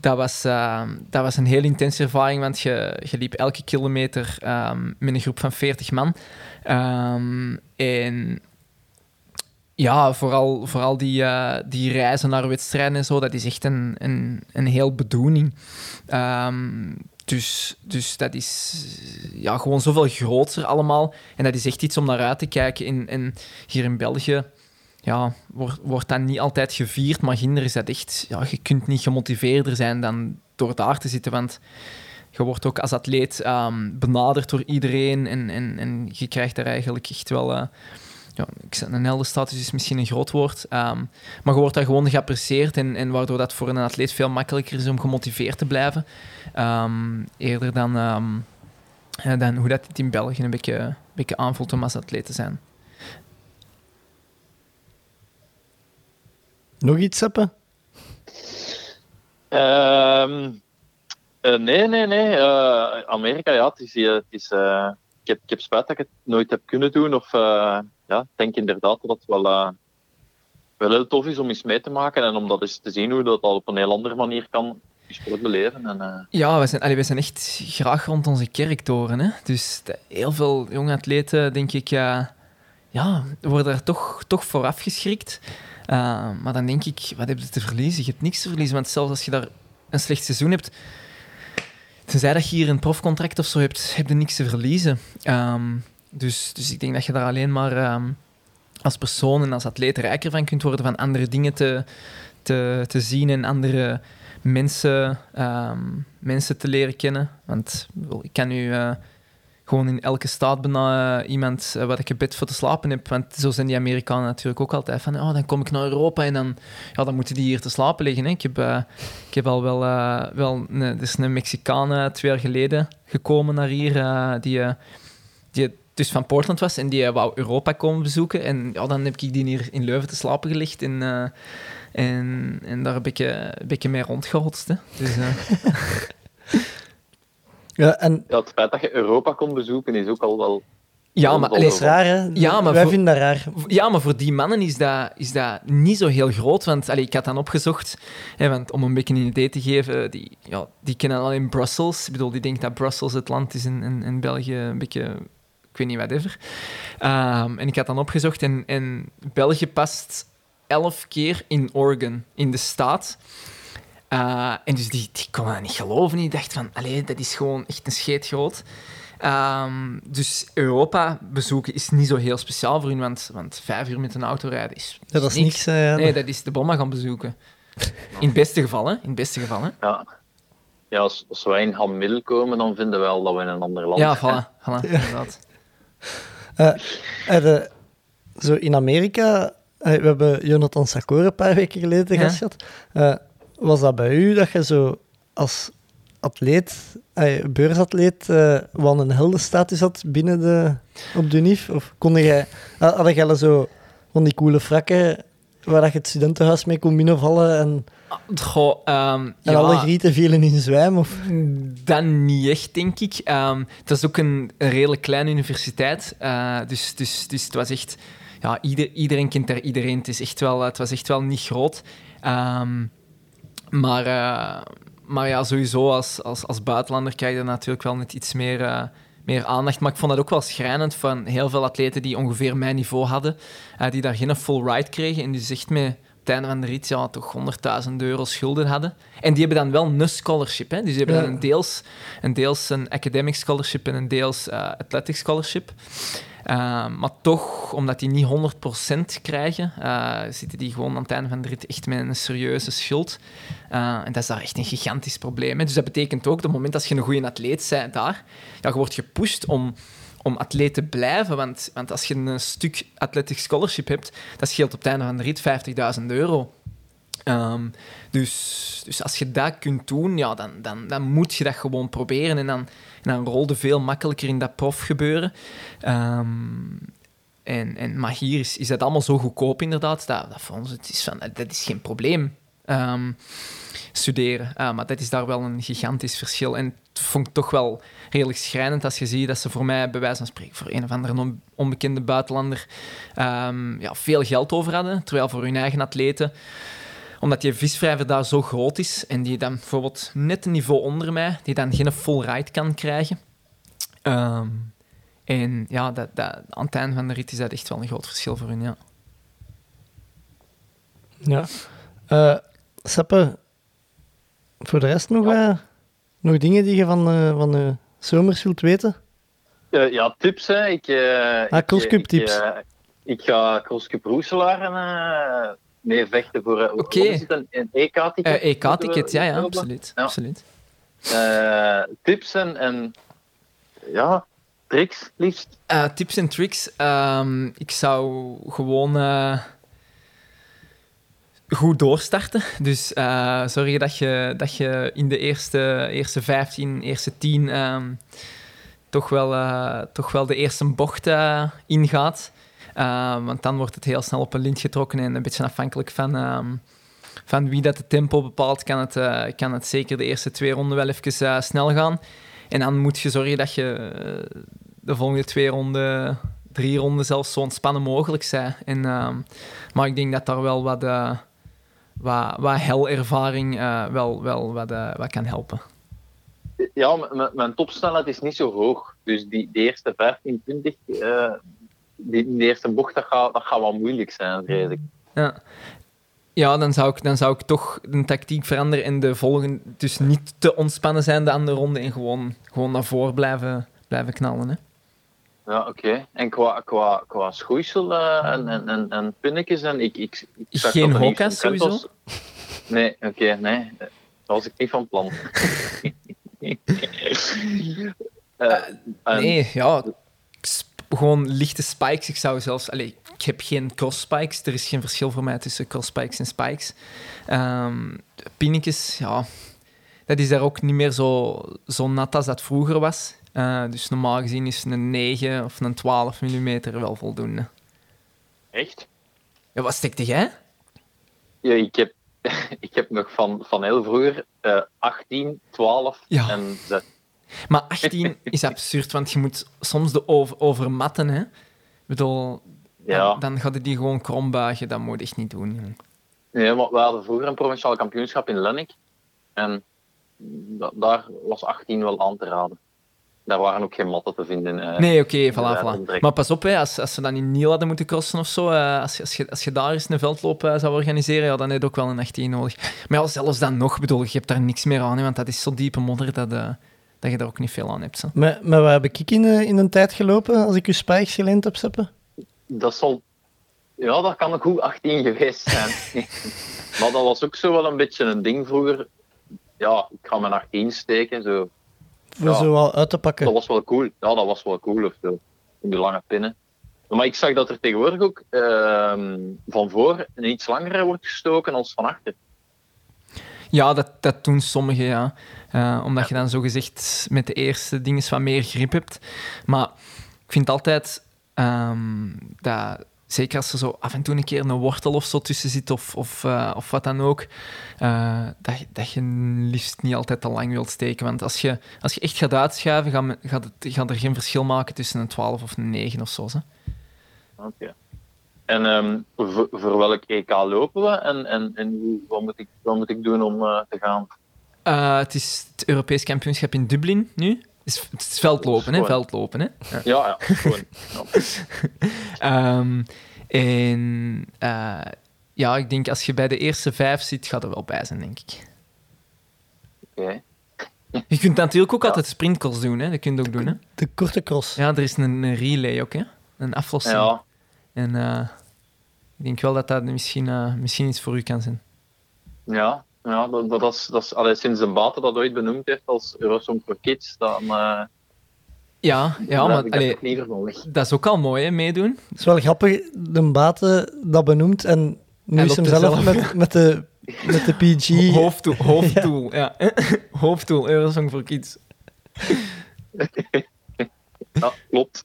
dat, was, ehm, dat was een heel intense ervaring, want je, liep elke kilometer ehm, met een groep van 40 man. En ja, vooral, vooral die, eh, die reizen naar wedstrijden en zo, dat is echt een, een, een heel bedoeling. Dus, dus dat is ja, gewoon zoveel groter allemaal. En dat is echt iets om naar uit te kijken. En, en hier in België ja, wordt, wordt dat niet altijd gevierd, maar ginder is dat echt... Ja, je kunt niet gemotiveerder zijn dan door daar te zitten, want je wordt ook als atleet ehm, benaderd door iedereen en, en, en je krijgt daar eigenlijk echt wel... eh, ja, ik een heldenstatus is misschien een groot woord, ehm, maar je wordt daar gewoon geapprecieerd en, en waardoor dat voor een atleet veel makkelijker is om gemotiveerd te blijven. Ehm, eerder dan, eh, dan hoe dat het in België een beetje, een beetje aanvoelt om als atleet te zijn. Nog iets, Seppe? Ehm, eh, nee, nee, nee. Eh, Amerika, ja, het is, eh, het is, eh, ik, heb, ik heb spijt dat ik het nooit heb kunnen doen. Of ja, ik denk inderdaad dat het wel, eh, wel heel tof is om eens mee te maken en om dat eens te zien hoe dat al op een heel andere manier kan sport beleven. En, eh, Ja, we zijn, allee, we zijn echt graag rond onze kerktoren. Hè? Dus de- heel veel jonge atleten, denk ik, ja, worden er toch, toch voor afgeschrikt. Uh, maar dan denk ik, wat heb je te verliezen? Je hebt niks te verliezen, want zelfs als je daar een slecht seizoen hebt, tenzij dat je hier een profcontract of zo hebt, heb je niks te verliezen. Um, dus, dus ik denk dat je daar alleen maar um, als persoon en als atleet rijker van kunt worden, van andere dingen te, te, te zien en andere mensen, um, mensen te leren kennen. Want ik kan nu uh, gewoon in elke staat bijna uh, iemand uh, wat ik een bed voor te slapen heb. Want zo zijn die Amerikanen natuurlijk ook altijd van, oh, dan kom ik naar Europa en dan, ja, dan moeten die hier te slapen liggen. Hè. Ik, heb, uh, ik heb al wel, wel een, is een Mexicaan twee jaar geleden gekomen naar hier, die, die dus van Portland was en die wou Europa komen bezoeken. En ja, dan heb ik die hier in Leuven te slapen gelegd en... En, en daar heb ik een beetje mee rondgehotst. Hè. Dus. ja, en... ja, het feit dat je Europa kon bezoeken is ook al wel. Ja, maar dat is raar, hè? Ja, maar Wij voor... vinden dat raar. Ja, maar voor die mannen is dat, is dat niet zo heel groot. Want allee, ik had dan opgezocht, hè, want om een beetje een idee te geven, die, ja, die kennen alleen Brussels. Ik bedoel, die denkt dat Brussels het land is en, en, en België een beetje ik weet niet, whatever. Um, en ik had dan opgezocht en, en België past elf keer in Oregon, in de staat. Uh, en dus die, die kon dat niet geloven. Die dacht van, allee, dat is gewoon echt een scheet groot. Um, dus Europa bezoeken is niet zo heel speciaal voor hun, want, want vijf uur met een auto rijden is, ja, dat is niks. Uh, nee, dat is de bomma gaan bezoeken. In het beste geval, hè? In het beste geval, hè? Ja. ja, als, als wij in Hamil komen, dan vinden we wel dat we in een ander land Ja, zijn. voilà, voilà inderdaad. Eh, eh, zo in Amerika, eh, we hebben Jonathan Sakor een paar weken geleden Ja. gast gehad. Was dat bij u dat je zo als atleet, eh, beursatleet, eh wel een heldenstatus had binnen de, op de UNIF? Of kon jij, had had jij zo van die coole frakken waar dat je het studentenhuis mee kon binnenvallen en, Goh, ehm, en ja, alle grieten vielen in zwijm? Of? Dan niet echt, denk ik. Ehm, het is ook een, een redelijk kleine universiteit. eh, dus, dus, dus het was echt... Ja, ieder, iedereen kent daar iedereen. Het, is echt wel, het was echt wel niet groot. Ehm, maar, eh, maar ja, sowieso als, als, als buitenlander krijg je natuurlijk wel net iets meer, eh, meer aandacht. Maar ik vond dat ook wel schrijnend van heel veel atleten die ongeveer mijn niveau hadden, eh, die daar geen full ride kregen en die dus echt met op het einde van de rit ja, toch 100.000 euro schulden hadden. En die hebben dan wel een scholarship. Hè? Dus die hebben Ja. dan een deels, een deels een academic scholarship en een deels athletic scholarship. Uh, maar toch, omdat die niet 100% krijgen, uh, zitten die gewoon aan het einde van de rit echt met een serieuze schuld. Uh, en dat is daar echt een gigantisch probleem. Hè? Dus dat betekent ook, op het moment dat je een goede atleet bent daar, ja, je wordt gepusht om, om atleet te blijven. Want, want als je een stuk athletic scholarship hebt, dat scheelt op het einde van de rit 50.000 euro. Um, dus, dus als je dat kunt doen, ja, dan, dan, dan moet je dat gewoon proberen. En dan, dan rolde veel makkelijker in dat profgebeuren. Um, en, en, maar hier is, is dat allemaal zo goedkoop, inderdaad. Dat, dat voor ons het is van, dat is geen probleem. Um, studeren. Uh, maar dat is daar wel een gigantisch verschil. En het vond ik toch wel redelijk schrijnend als je ziet dat ze voor mij, bij wijze van spreken, voor een of andere onbekende buitenlander, um, ja, veel geld over hadden. Terwijl voor hun eigen atleten omdat die visvrijver daar zo groot is en die dan bijvoorbeeld net een niveau onder mij, die dan geen full ride kan krijgen. Um, en ja, dat, dat, aan het einde van de rit is dat echt wel een groot verschil voor hun, ja. Ja. Uh, voor de rest nog, ja. uh, nog dingen die je van, uh, van de zomers wilt weten? Uh, ja, tips. Hè. Ik, uh, ah, crosscup tips. Ik, uh, ik ga crosscup Roeselaar mee vechten voor uh, okay. een, een EK-ticket. Uh, EK-ticket, ja, ja, absoluut. Ja. absoluut. Uh, tips en, en ja, tricks liefst. Tips en tricks. Um, ik zou gewoon goed doorstarten. Dus zorg dat je, dat je in de eerste, eerste 15, eerste 10 um, toch, wel, toch wel de eerste bocht ingaat. Uh, want dan wordt het heel snel op een lint getrokken en een beetje afhankelijk van, um, van wie dat de tempo bepaalt, kan het, uh, kan het zeker de eerste twee ronden wel even uh, snel gaan. En dan moet je zorgen dat je de volgende twee ronden, drie ronden zelfs zo ontspannen mogelijk zijn. En, um, maar ik denk dat daar wel wat, wat, wat helervaring wel, wel wat, wat kan helpen. Ja, mijn topsnelheid is niet zo hoog. Dus die, die eerste 15, 20 die, die eerste bocht, dat gaat, dat gaat wel moeilijk zijn, vrees ik. Ja. Ja, dan zou, ik, dan zou ik toch de tactiek veranderen en de volgende... Dus niet te ontspannen zijn de andere ronde en gewoon, gewoon naar voren blijven, blijven knallen. Hè. Ja, oké. Okay. En qua, qua, qua schoeisel uh, en, en, en, en pinnetjes en ik... ik, ik Geen hokas sowieso? Nee, oké, okay, nee. Dat was ik niet van plan. uh, en... Nee, ja gewoon lichte spikes. Ik zou zelfs... Allez, ik heb geen cross spikes. Er is geen verschil voor mij tussen cross spikes en spikes. Um, pinnetjes, ja... Dat is daar ook niet meer zo, zo nat als dat vroeger was. Uh, dus normaal gezien is een 9 of een 12 mm wel voldoende. Echt? Ja, wat stekte jij? Ja, ik heb, ik heb nog van, van heel vroeger uh, 18, 12 ja. en 6. Maar 18 is absurd, want je moet soms de over, overmatten. Hè? Ik bedoel, ja. dan, dan gaat die gewoon krom buigen. Dat moet je echt niet doen. Nee, maar we hadden vroeger een provinciaal kampioenschap in Lennik. En da daar was 18 wel aan te raden. Daar waren ook geen matten te vinden. Uh, nee, oké, okay, voilà, voilà. Maar pas op, hè, als, als ze dan in Niel hadden moeten crossen of zo, uh, als, als, je, als je daar eens een veldloop uh, zou organiseren, ja, dan heb je ook wel een 18 nodig. Maar ja, zelfs dan nog, bedoel, je hebt daar niks meer aan, hè, want dat is zo diepe modder dat dat je daar ook niet veel aan hebt. Zo. Maar, maar waar heb ik in, in een tijd gelopen als ik je spikes geleend heb, Seppe? Dat zal... Ja, dat kan ook goed 18 geweest zijn. maar dat was ook zo wel een beetje een ding vroeger. ja, ik ga me naar tien steken. Zo. Voor Ja. zo wel uit te pakken. Dat was wel cool. Ja, dat was wel cool. Of zo. In die lange pinnen. Maar ik zag dat er tegenwoordig ook ehm, van voor een iets langere wordt gestoken als van achter. Ja, dat, dat doen sommigen, ja. Eh, omdat je dan zogezegd met de eerste dingen wat meer grip hebt. Maar ik vind altijd ehm, dat, zeker als er zo af en toe een keer een wortel of zo tussen zit, of, of, eh, of wat dan ook, eh, dat, je- dat je liefst niet altijd te lang wilt steken. Want als je, als je echt gaat uitschuiven, gaat, gaat, het, gaat er geen verschil maken tussen een 12 of een 9 of zo. Oké. En ehm, voor, voor welk EK lopen we? En, en, en hoe, wat, moet ik, wat moet ik doen om eh, te gaan? Eh, het is het Europees kampioenschap in Dublin nu. Het is, het is veldlopen, hè? Veldlopen, hè? Ja. Ja, ja, gewoon. Ja. Ehm, en eh, ja, ik denk als je bij de eerste vijf zit, gaat er wel bij zijn, denk ik. Oké. Je kunt natuurlijk ook Ja. altijd sprintcross doen, hè? Dat kun je ook doen, hè? De korte cross. Ja, er is een, een relay ook, hè? Een aflossing. Ja, En eh, ik denk wel dat dat misschien, eh, misschien iets voor u kan zijn. ja, ja dat, dat, is, dat is allee, sinds de Bate dat ooit benoemd heeft als Eurosong for Kids, dan uh, Ja, ja maar ik allee, dat is ook al mooi, hè? Meedoen. Het is wel grappig, de Bate dat benoemt en nu En is hem zelf met, met, de, met de PG. Hoofddoel, hoofddoel, ja. hoofddoel, Eurosong voor Kids. Ja, klopt.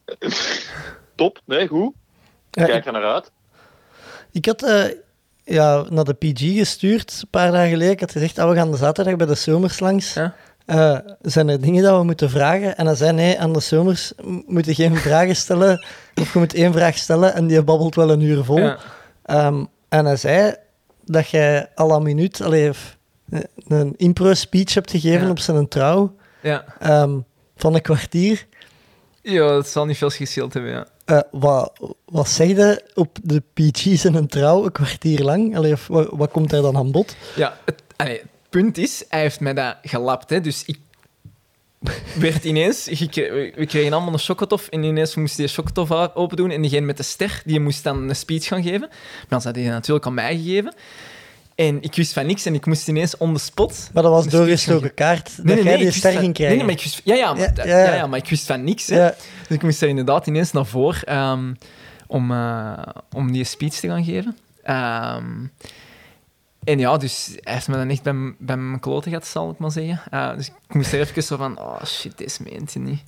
Top, nee, goed. Ja, Kijk er naar uit. Ik had eh, ja, naar de PG gestuurd een paar dagen geleden. Ik had gezegd, ah, we gaan de zaterdag bij de zomers langs. Ja. Eh, zijn er dingen dat we moeten vragen? En hij zei, nee, aan de zomers moet je geen vragen stellen. Of je moet één vraag stellen en die babbelt wel een uur vol. Ja. Ehm, en hij zei dat jij al een minuut allee, een impro-speech hebt gegeven Ja. op zijn trouw Ja. ehm, van een kwartier. ja, het zal niet veel geschild hebben, ja. Eh, wat, wat zeg op de PG's en een trouw een kwartier lang? Allee, of, wat, wat komt er dan aan bod? Ja, het, punt is, hij heeft mij dat gelapt. Hè, dus ik werd ineens... we kregen allemaal een chocotof en ineens moest die chocotof open doen en diegene met de ster, die moest dan een speech gaan geven. Maar dan had hij natuurlijk aan mij gegeven. En ik wist van niks en ik moest ineens on the spot... Maar dat was doorgestoken kaart. dat jij ik die ster ging Nee, krijgen. nee, maar ik wist... Ja, ja, maar, Ja, ja, ja. ja, maar ik wist van niks. Hè. Dus ik moest er inderdaad ineens naar voren ehm, om, eh, om die speech te gaan geven. Ehm, en ja, dus hij heeft me dan echt bij, bij mijn kloten gehad, zal ik maar zeggen. Eh, dus ik moest er even zo van, oh shit, deze meent je niet.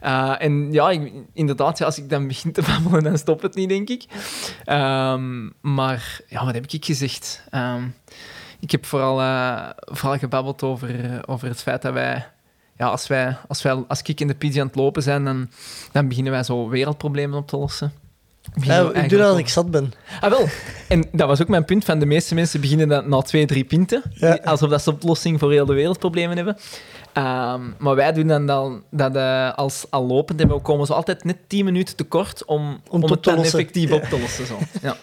Eh, en ja, inderdaad, ja, als ik dan begin te babbelen, dan stopt het niet, denk ik. Ehm, maar ja, wat heb ik gezegd? Ehm, ik heb vooral, eh, vooral gebabbeld over, over het feit dat wij ja, als, wij, als, wij, als ik in de PG aan het lopen zijn, dan, dan beginnen wij zo wereldproblemen op te lossen. Ja, we ik doe dat als ik zat ben. Ah, wel. En dat was ook mijn punt. Van de meeste mensen beginnen dat na twee, drie pinten. Ja. Alsof dat ze oplossing voor heel de wereldproblemen hebben. Ehm, maar wij doen dan, dan dat eh, als al lopend hebben, we komen zo altijd net 10 minuten te kort om, om, het dan lossen. effectief Ja. op te lossen. Zo. Ja.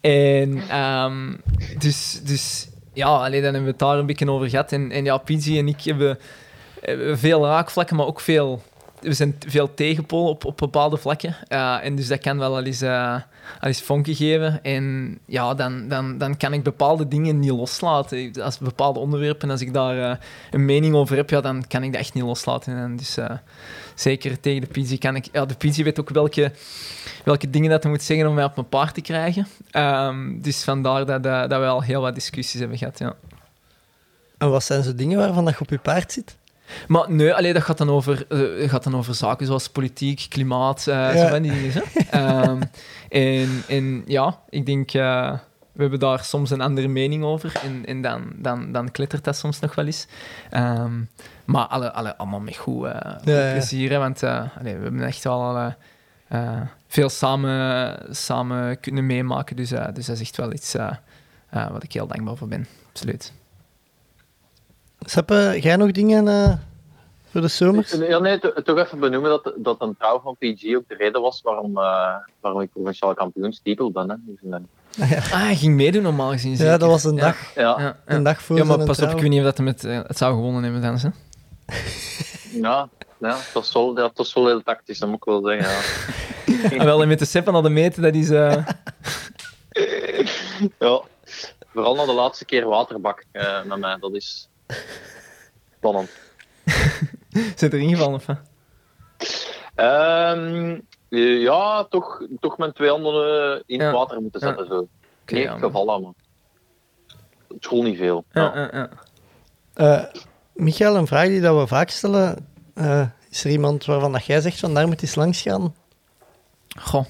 En ehm, dus, dus ja, alleen dan hebben we het daar een beetje over gehad. En, en ja, Pizzi en ik hebben, hebben veel raakvlakken, maar ook veel... We zijn veel tegenpolen op, op bepaalde vlakken. Eh, en dus dat kan wel al eens, eh al eens vonken geven. En ja, dan, dan, dan kan ik bepaalde dingen niet loslaten. Als bepaalde onderwerpen, als ik daar eh, een mening over heb, ja, dan kan ik dat echt niet loslaten. En dus zeker tegen de PG kan ik... Ja, de PG weet ook welke, welke dingen dat hij moet zeggen om mij op mijn paard te krijgen. Ehm, dus vandaar dat, dat we al heel wat discussies hebben gehad, ja. En wat zijn zo dingen waarvan je op je paard zit? Maar nee, allee, dat gaat dan, over, eh, gaat dan over zaken zoals politiek, klimaat, eh Ja. zo van die dingen. Ehm, en, en ja, ik denk, eh, we hebben daar soms een andere mening over. En, en dan, dan, dan klettert dat soms nog wel eens. Ehm, maar alle, alle, allemaal met goed, Ja, plezier. Hè? Want allee, we hebben echt wel veel samen, samen kunnen meemaken. Dus, dus dat is echt wel iets wat ik heel dankbaar voor ben. Absoluut. Seppe, jij nog dingen eh, voor de zomers? Ja, nee, to- toch even benoemen dat, dat een trouw van PG ook de reden was waarom, eh, waarom ik provinciaal kampioen stiepel ben. Hè. Dus, eh, Ah, hij ging meedoen normaal gezien. Ja, dat was een dag, ja, een dag voor Ja, maar pas op, trouw. ik weet niet of dat hem het, eh, het zou gewonnen hebben dan. Hè? ja, ja, dat was wel, dat was wel heel tactisch, dat moet ik wel zeggen. Ja. En wel, en met de Sepp aan de meten, dat is... eh, ja. Vooral na de laatste keer waterbak eh, met mij, dat is... spannend. Zit er ingevallen of wat? Ehm, eh, ja, toch, toch met twee handen eh, in het Ja. water moeten zetten. Zo. Ja, echt maar- gevallen, maar. Op school niet veel. Ja, Ja. Eh, Michael, een vraag die dat we vaak stellen. eh, is er iemand waarvan dat jij zegt van daar moet eens langs gaan? Goh.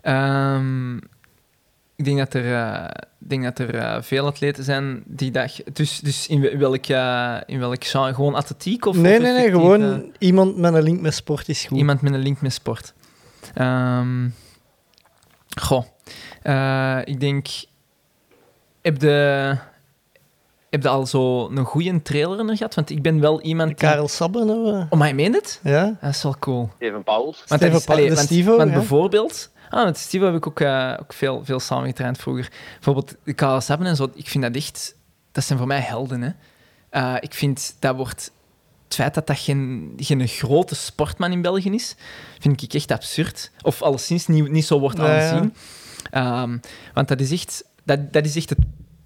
Ehm, ik denk dat er, eh, denk dat er eh, veel atleten zijn die dat... Dus, dus in, wel- welk, eh, in welk genre? Gewoon atletiek? Of, nee, of nee, nee. Gewoon eh, iemand met een link met sport is goed. iemand met een link met sport. Ehm, goh. Ik denk... Heb de... Heb je al zo een goede trailer er gehad? Want ik ben wel iemand... die- Karel Sabben hebben we. Oh, maar je meent het? Ja. Dat is wel cool. Even Pauls. Want, Steven is, allee, want, want ja. bijvoorbeeld... Ah, met Stevo heb ik ook, eh, ook veel, veel samen getraind vroeger. Bijvoorbeeld de Karel Sabben en zo. Ik vind dat echt... Dat zijn voor mij helden, hè. Eh, ik vind dat wordt... Het feit dat dat geen, geen grote sportman in België is, vind ik echt absurd. Of alleszins niet, niet zo wordt Ja, ja. aanzien. Ehm, want dat is echt... Dat, dat is echt het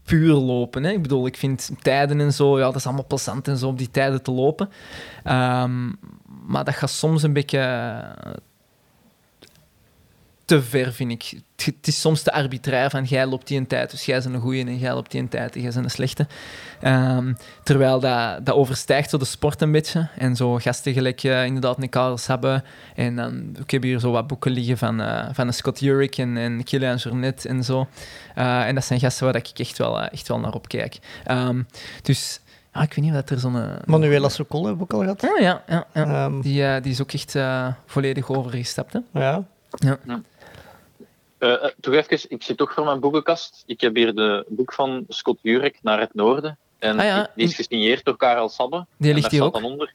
puur lopen. Hè. Ik bedoel, ik vind tijden en zo, ja, dat is allemaal plezant en zo op die tijden te lopen. Ehm, maar dat gaat soms een beetje te ver, vind ik. Het, het is soms te arbitrair van jij loopt die een tijd, dus jij bent een goeie en jij loopt die een tijd en jij bent een slechte. Ehm, terwijl dat, dat overstijgt zo de sport een beetje. En zo gasten gelijk eh, inderdaad een Karels hebben. En dan, ik heb hier zo wat boeken liggen van, eh, van een Scott Jurek en, en Kilian Jornet en zo. Eh, en dat zijn gasten waar ik echt wel, echt wel naar opkijk. Ehm, dus ja, ik weet niet of dat er zo'n... Manuela Sokol hebben we ook al gehad. Ah, ja, ja, ja. Ehm, Die, die is ook echt volledig overgestapt. Hè? ja. Eh, eh, toch even, ik zit toch voor mijn boekenkast. Ik heb hier de boek van Scott Jurek, Naar het Noorden. En Ah ja, die is gesigneerd door Karel Sabbe. Die ligt hier ook. dan onder.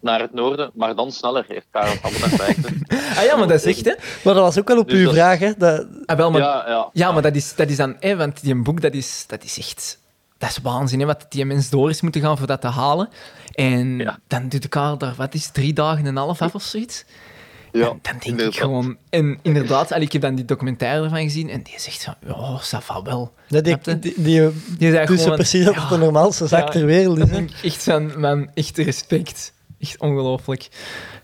Naar het noorden, maar dan sneller, heeft Karel gezet. Ah ja, maar dat is echt, hè? Maar dat was ook wel op Dus uw dat- vraag, hè. Dat, Ah, wel, maar, Ja, ja. ja, maar dat is, dat is dan... Hè, want die boek, dat is, dat is echt... Dat is waanzin, hè, wat die mens door is moeten gaan voor dat te halen. En Ja. dan doet de Karel daar, wat is drie dagen en een half af of zoiets? Ja dan denk ik gewoon... En inderdaad, allee, ik heb dan die documentaire ervan gezien en die zegt van, oh, ça va wel. dat die, die, die, Die zei dus gewoon... precies het de normaalste zaak Ja. ter wereld is. Ik echt van, man, echt respect. Echt ongelooflijk.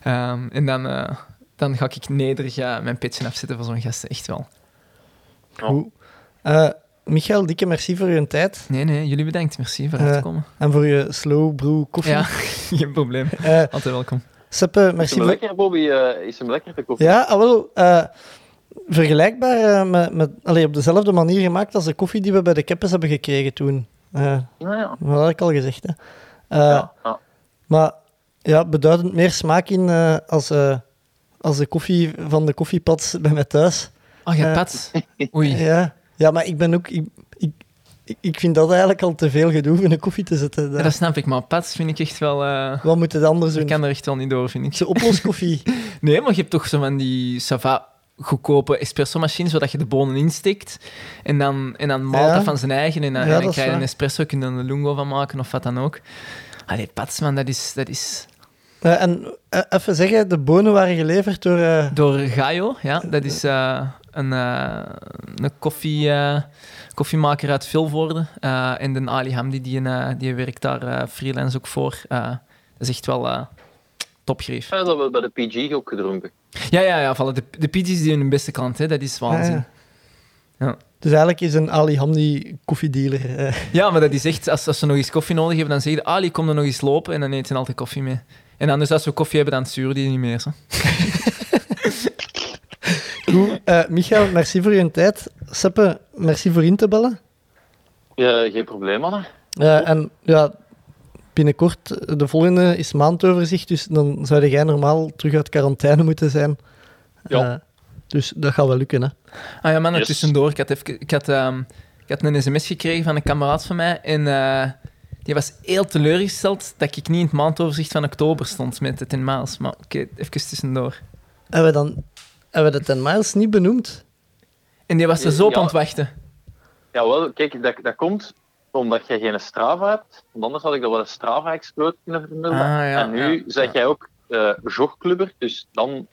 Ehm, en dan, eh, dan ga ik nederig eh, mijn pitchen afzetten voor zo'n gasten, echt wel. Goed. Eh, Michael, dikke merci voor je tijd Nee, nee, jullie bedankt. Merci voor te komen. en voor je slow brew koffie. Ja, geen probleem. Altijd welkom. Seppe, Is merci hem lekker, Bobby? Eh, is hem lekker, de koffie? Ja, ah, wel, eh, vergelijkbaar eh, met, met allee, op dezelfde manier gemaakt als de koffie die we bij de Keppes hebben gekregen toen. Eh, Ja, ja. dat had ik al gezegd. Hè. Eh, ja, ja. Maar ja, beduidend meer smaak in eh, als, eh, als de koffie van de koffiepads bij mij thuis. Oh, je Eh, pad. Oei. Ja, ja maar ik ben ook... Ik, ik, ik- ik vind dat eigenlijk al te veel gedoe om een koffie te zetten. Ja, dat snap ik, maar pads vind ik echt wel... eh Wat moet het anders ik doen? kan er echt wel niet door, vind ik. Ze oploskoffie. Nee, maar je hebt toch zo van die sava goedkope espresso-machines, zodat je de bonen insteekt en dan, en dan maalt Ja. dat van zijn eigen en dan, Ja, en dan krijg je een espresso, kun je er een lungo van maken of wat dan ook. Allee, pads, man, dat is... Dat is... En eh, even zeggen, de bonen waren geleverd door... eh, Door Gaio, ja. Dat is een, eh, een koffie, eh, koffiemaker uit Vilvoorde. Eh, en de Ali Hamdi, die, eh, die werkt daar eh, freelance ook voor. Eh, dat is echt wel eh topgreef. Ja, dat hebben we bij de PG ook gedronken. Ja, ja, ja. Vallen. De, de PG's die hun beste klant, hè. dat is waanzin. ja. Dus eigenlijk is een Ali Hamdi koffiedealer. eh. Ja, maar dat is echt, als, als ze nog eens koffie nodig hebben, dan zeggen Ali, kom er nog eens lopen en dan eet ze altijd koffie mee. En dan dus als we koffie hebben, dan sturen die niet meer. Zo. Goed, eh, Michael, merci voor je tijd. Seppe, merci voor in te bellen. Ja, geen probleem, Anne. Eh, en ja, binnenkort, de volgende is maandoverzicht, dus dan zou jij normaal terug uit quarantaine moeten zijn. Ja. Eh, dus dat gaat wel lukken, hè. Ah ja, man, Yes. tussendoor. Ik had, even, ik, had, ehm, ik had een sms gekregen van een kameraad van mij en eh, die was heel teleurgesteld dat ik niet in het maandoverzicht van oktober stond met de 10 miles. Maar oké, even tussendoor. Hebben we dan hebben we de 10 miles niet benoemd? En die was er zo op Ja. aan het wachten. Jawel, kijk, dat, dat komt omdat jij geen Strava hebt. Want anders had ik dat wel een Strava-exploit kunnen vermelden. Ah, ja, en nu ja, zeg ja. jij ook eh jogclubber, dus dan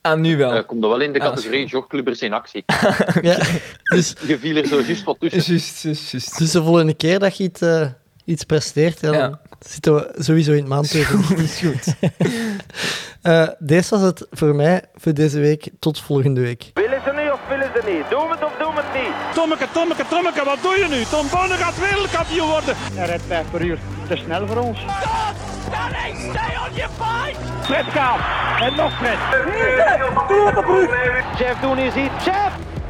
Ah, nu wel. eh, komt dat wel in de Ah, dat categorie jogclubbers in actie. Ja. dus, Je viel er zo juist wat tussen. Juist, juist, juist. dus de volgende keer dat je iets, eh, iets presteert, dan Ja. Zitten we sowieso in het maandweer. is goed. Eh, deze was het voor mij voor deze week. Tot volgende week. Willen ze nu of willen ze niet? Doen we het of doen we het niet? Tommeke, Tommeke, Tommeke, wat doe je nu? Tom Bonne gaat wereldkampioen worden. Hij rijdt 5 per uur. Te snel voor ons. Stop! Danny, stay on your fight! Fred Kaap. En nog Fred. Jeff doen is iets. Jeff!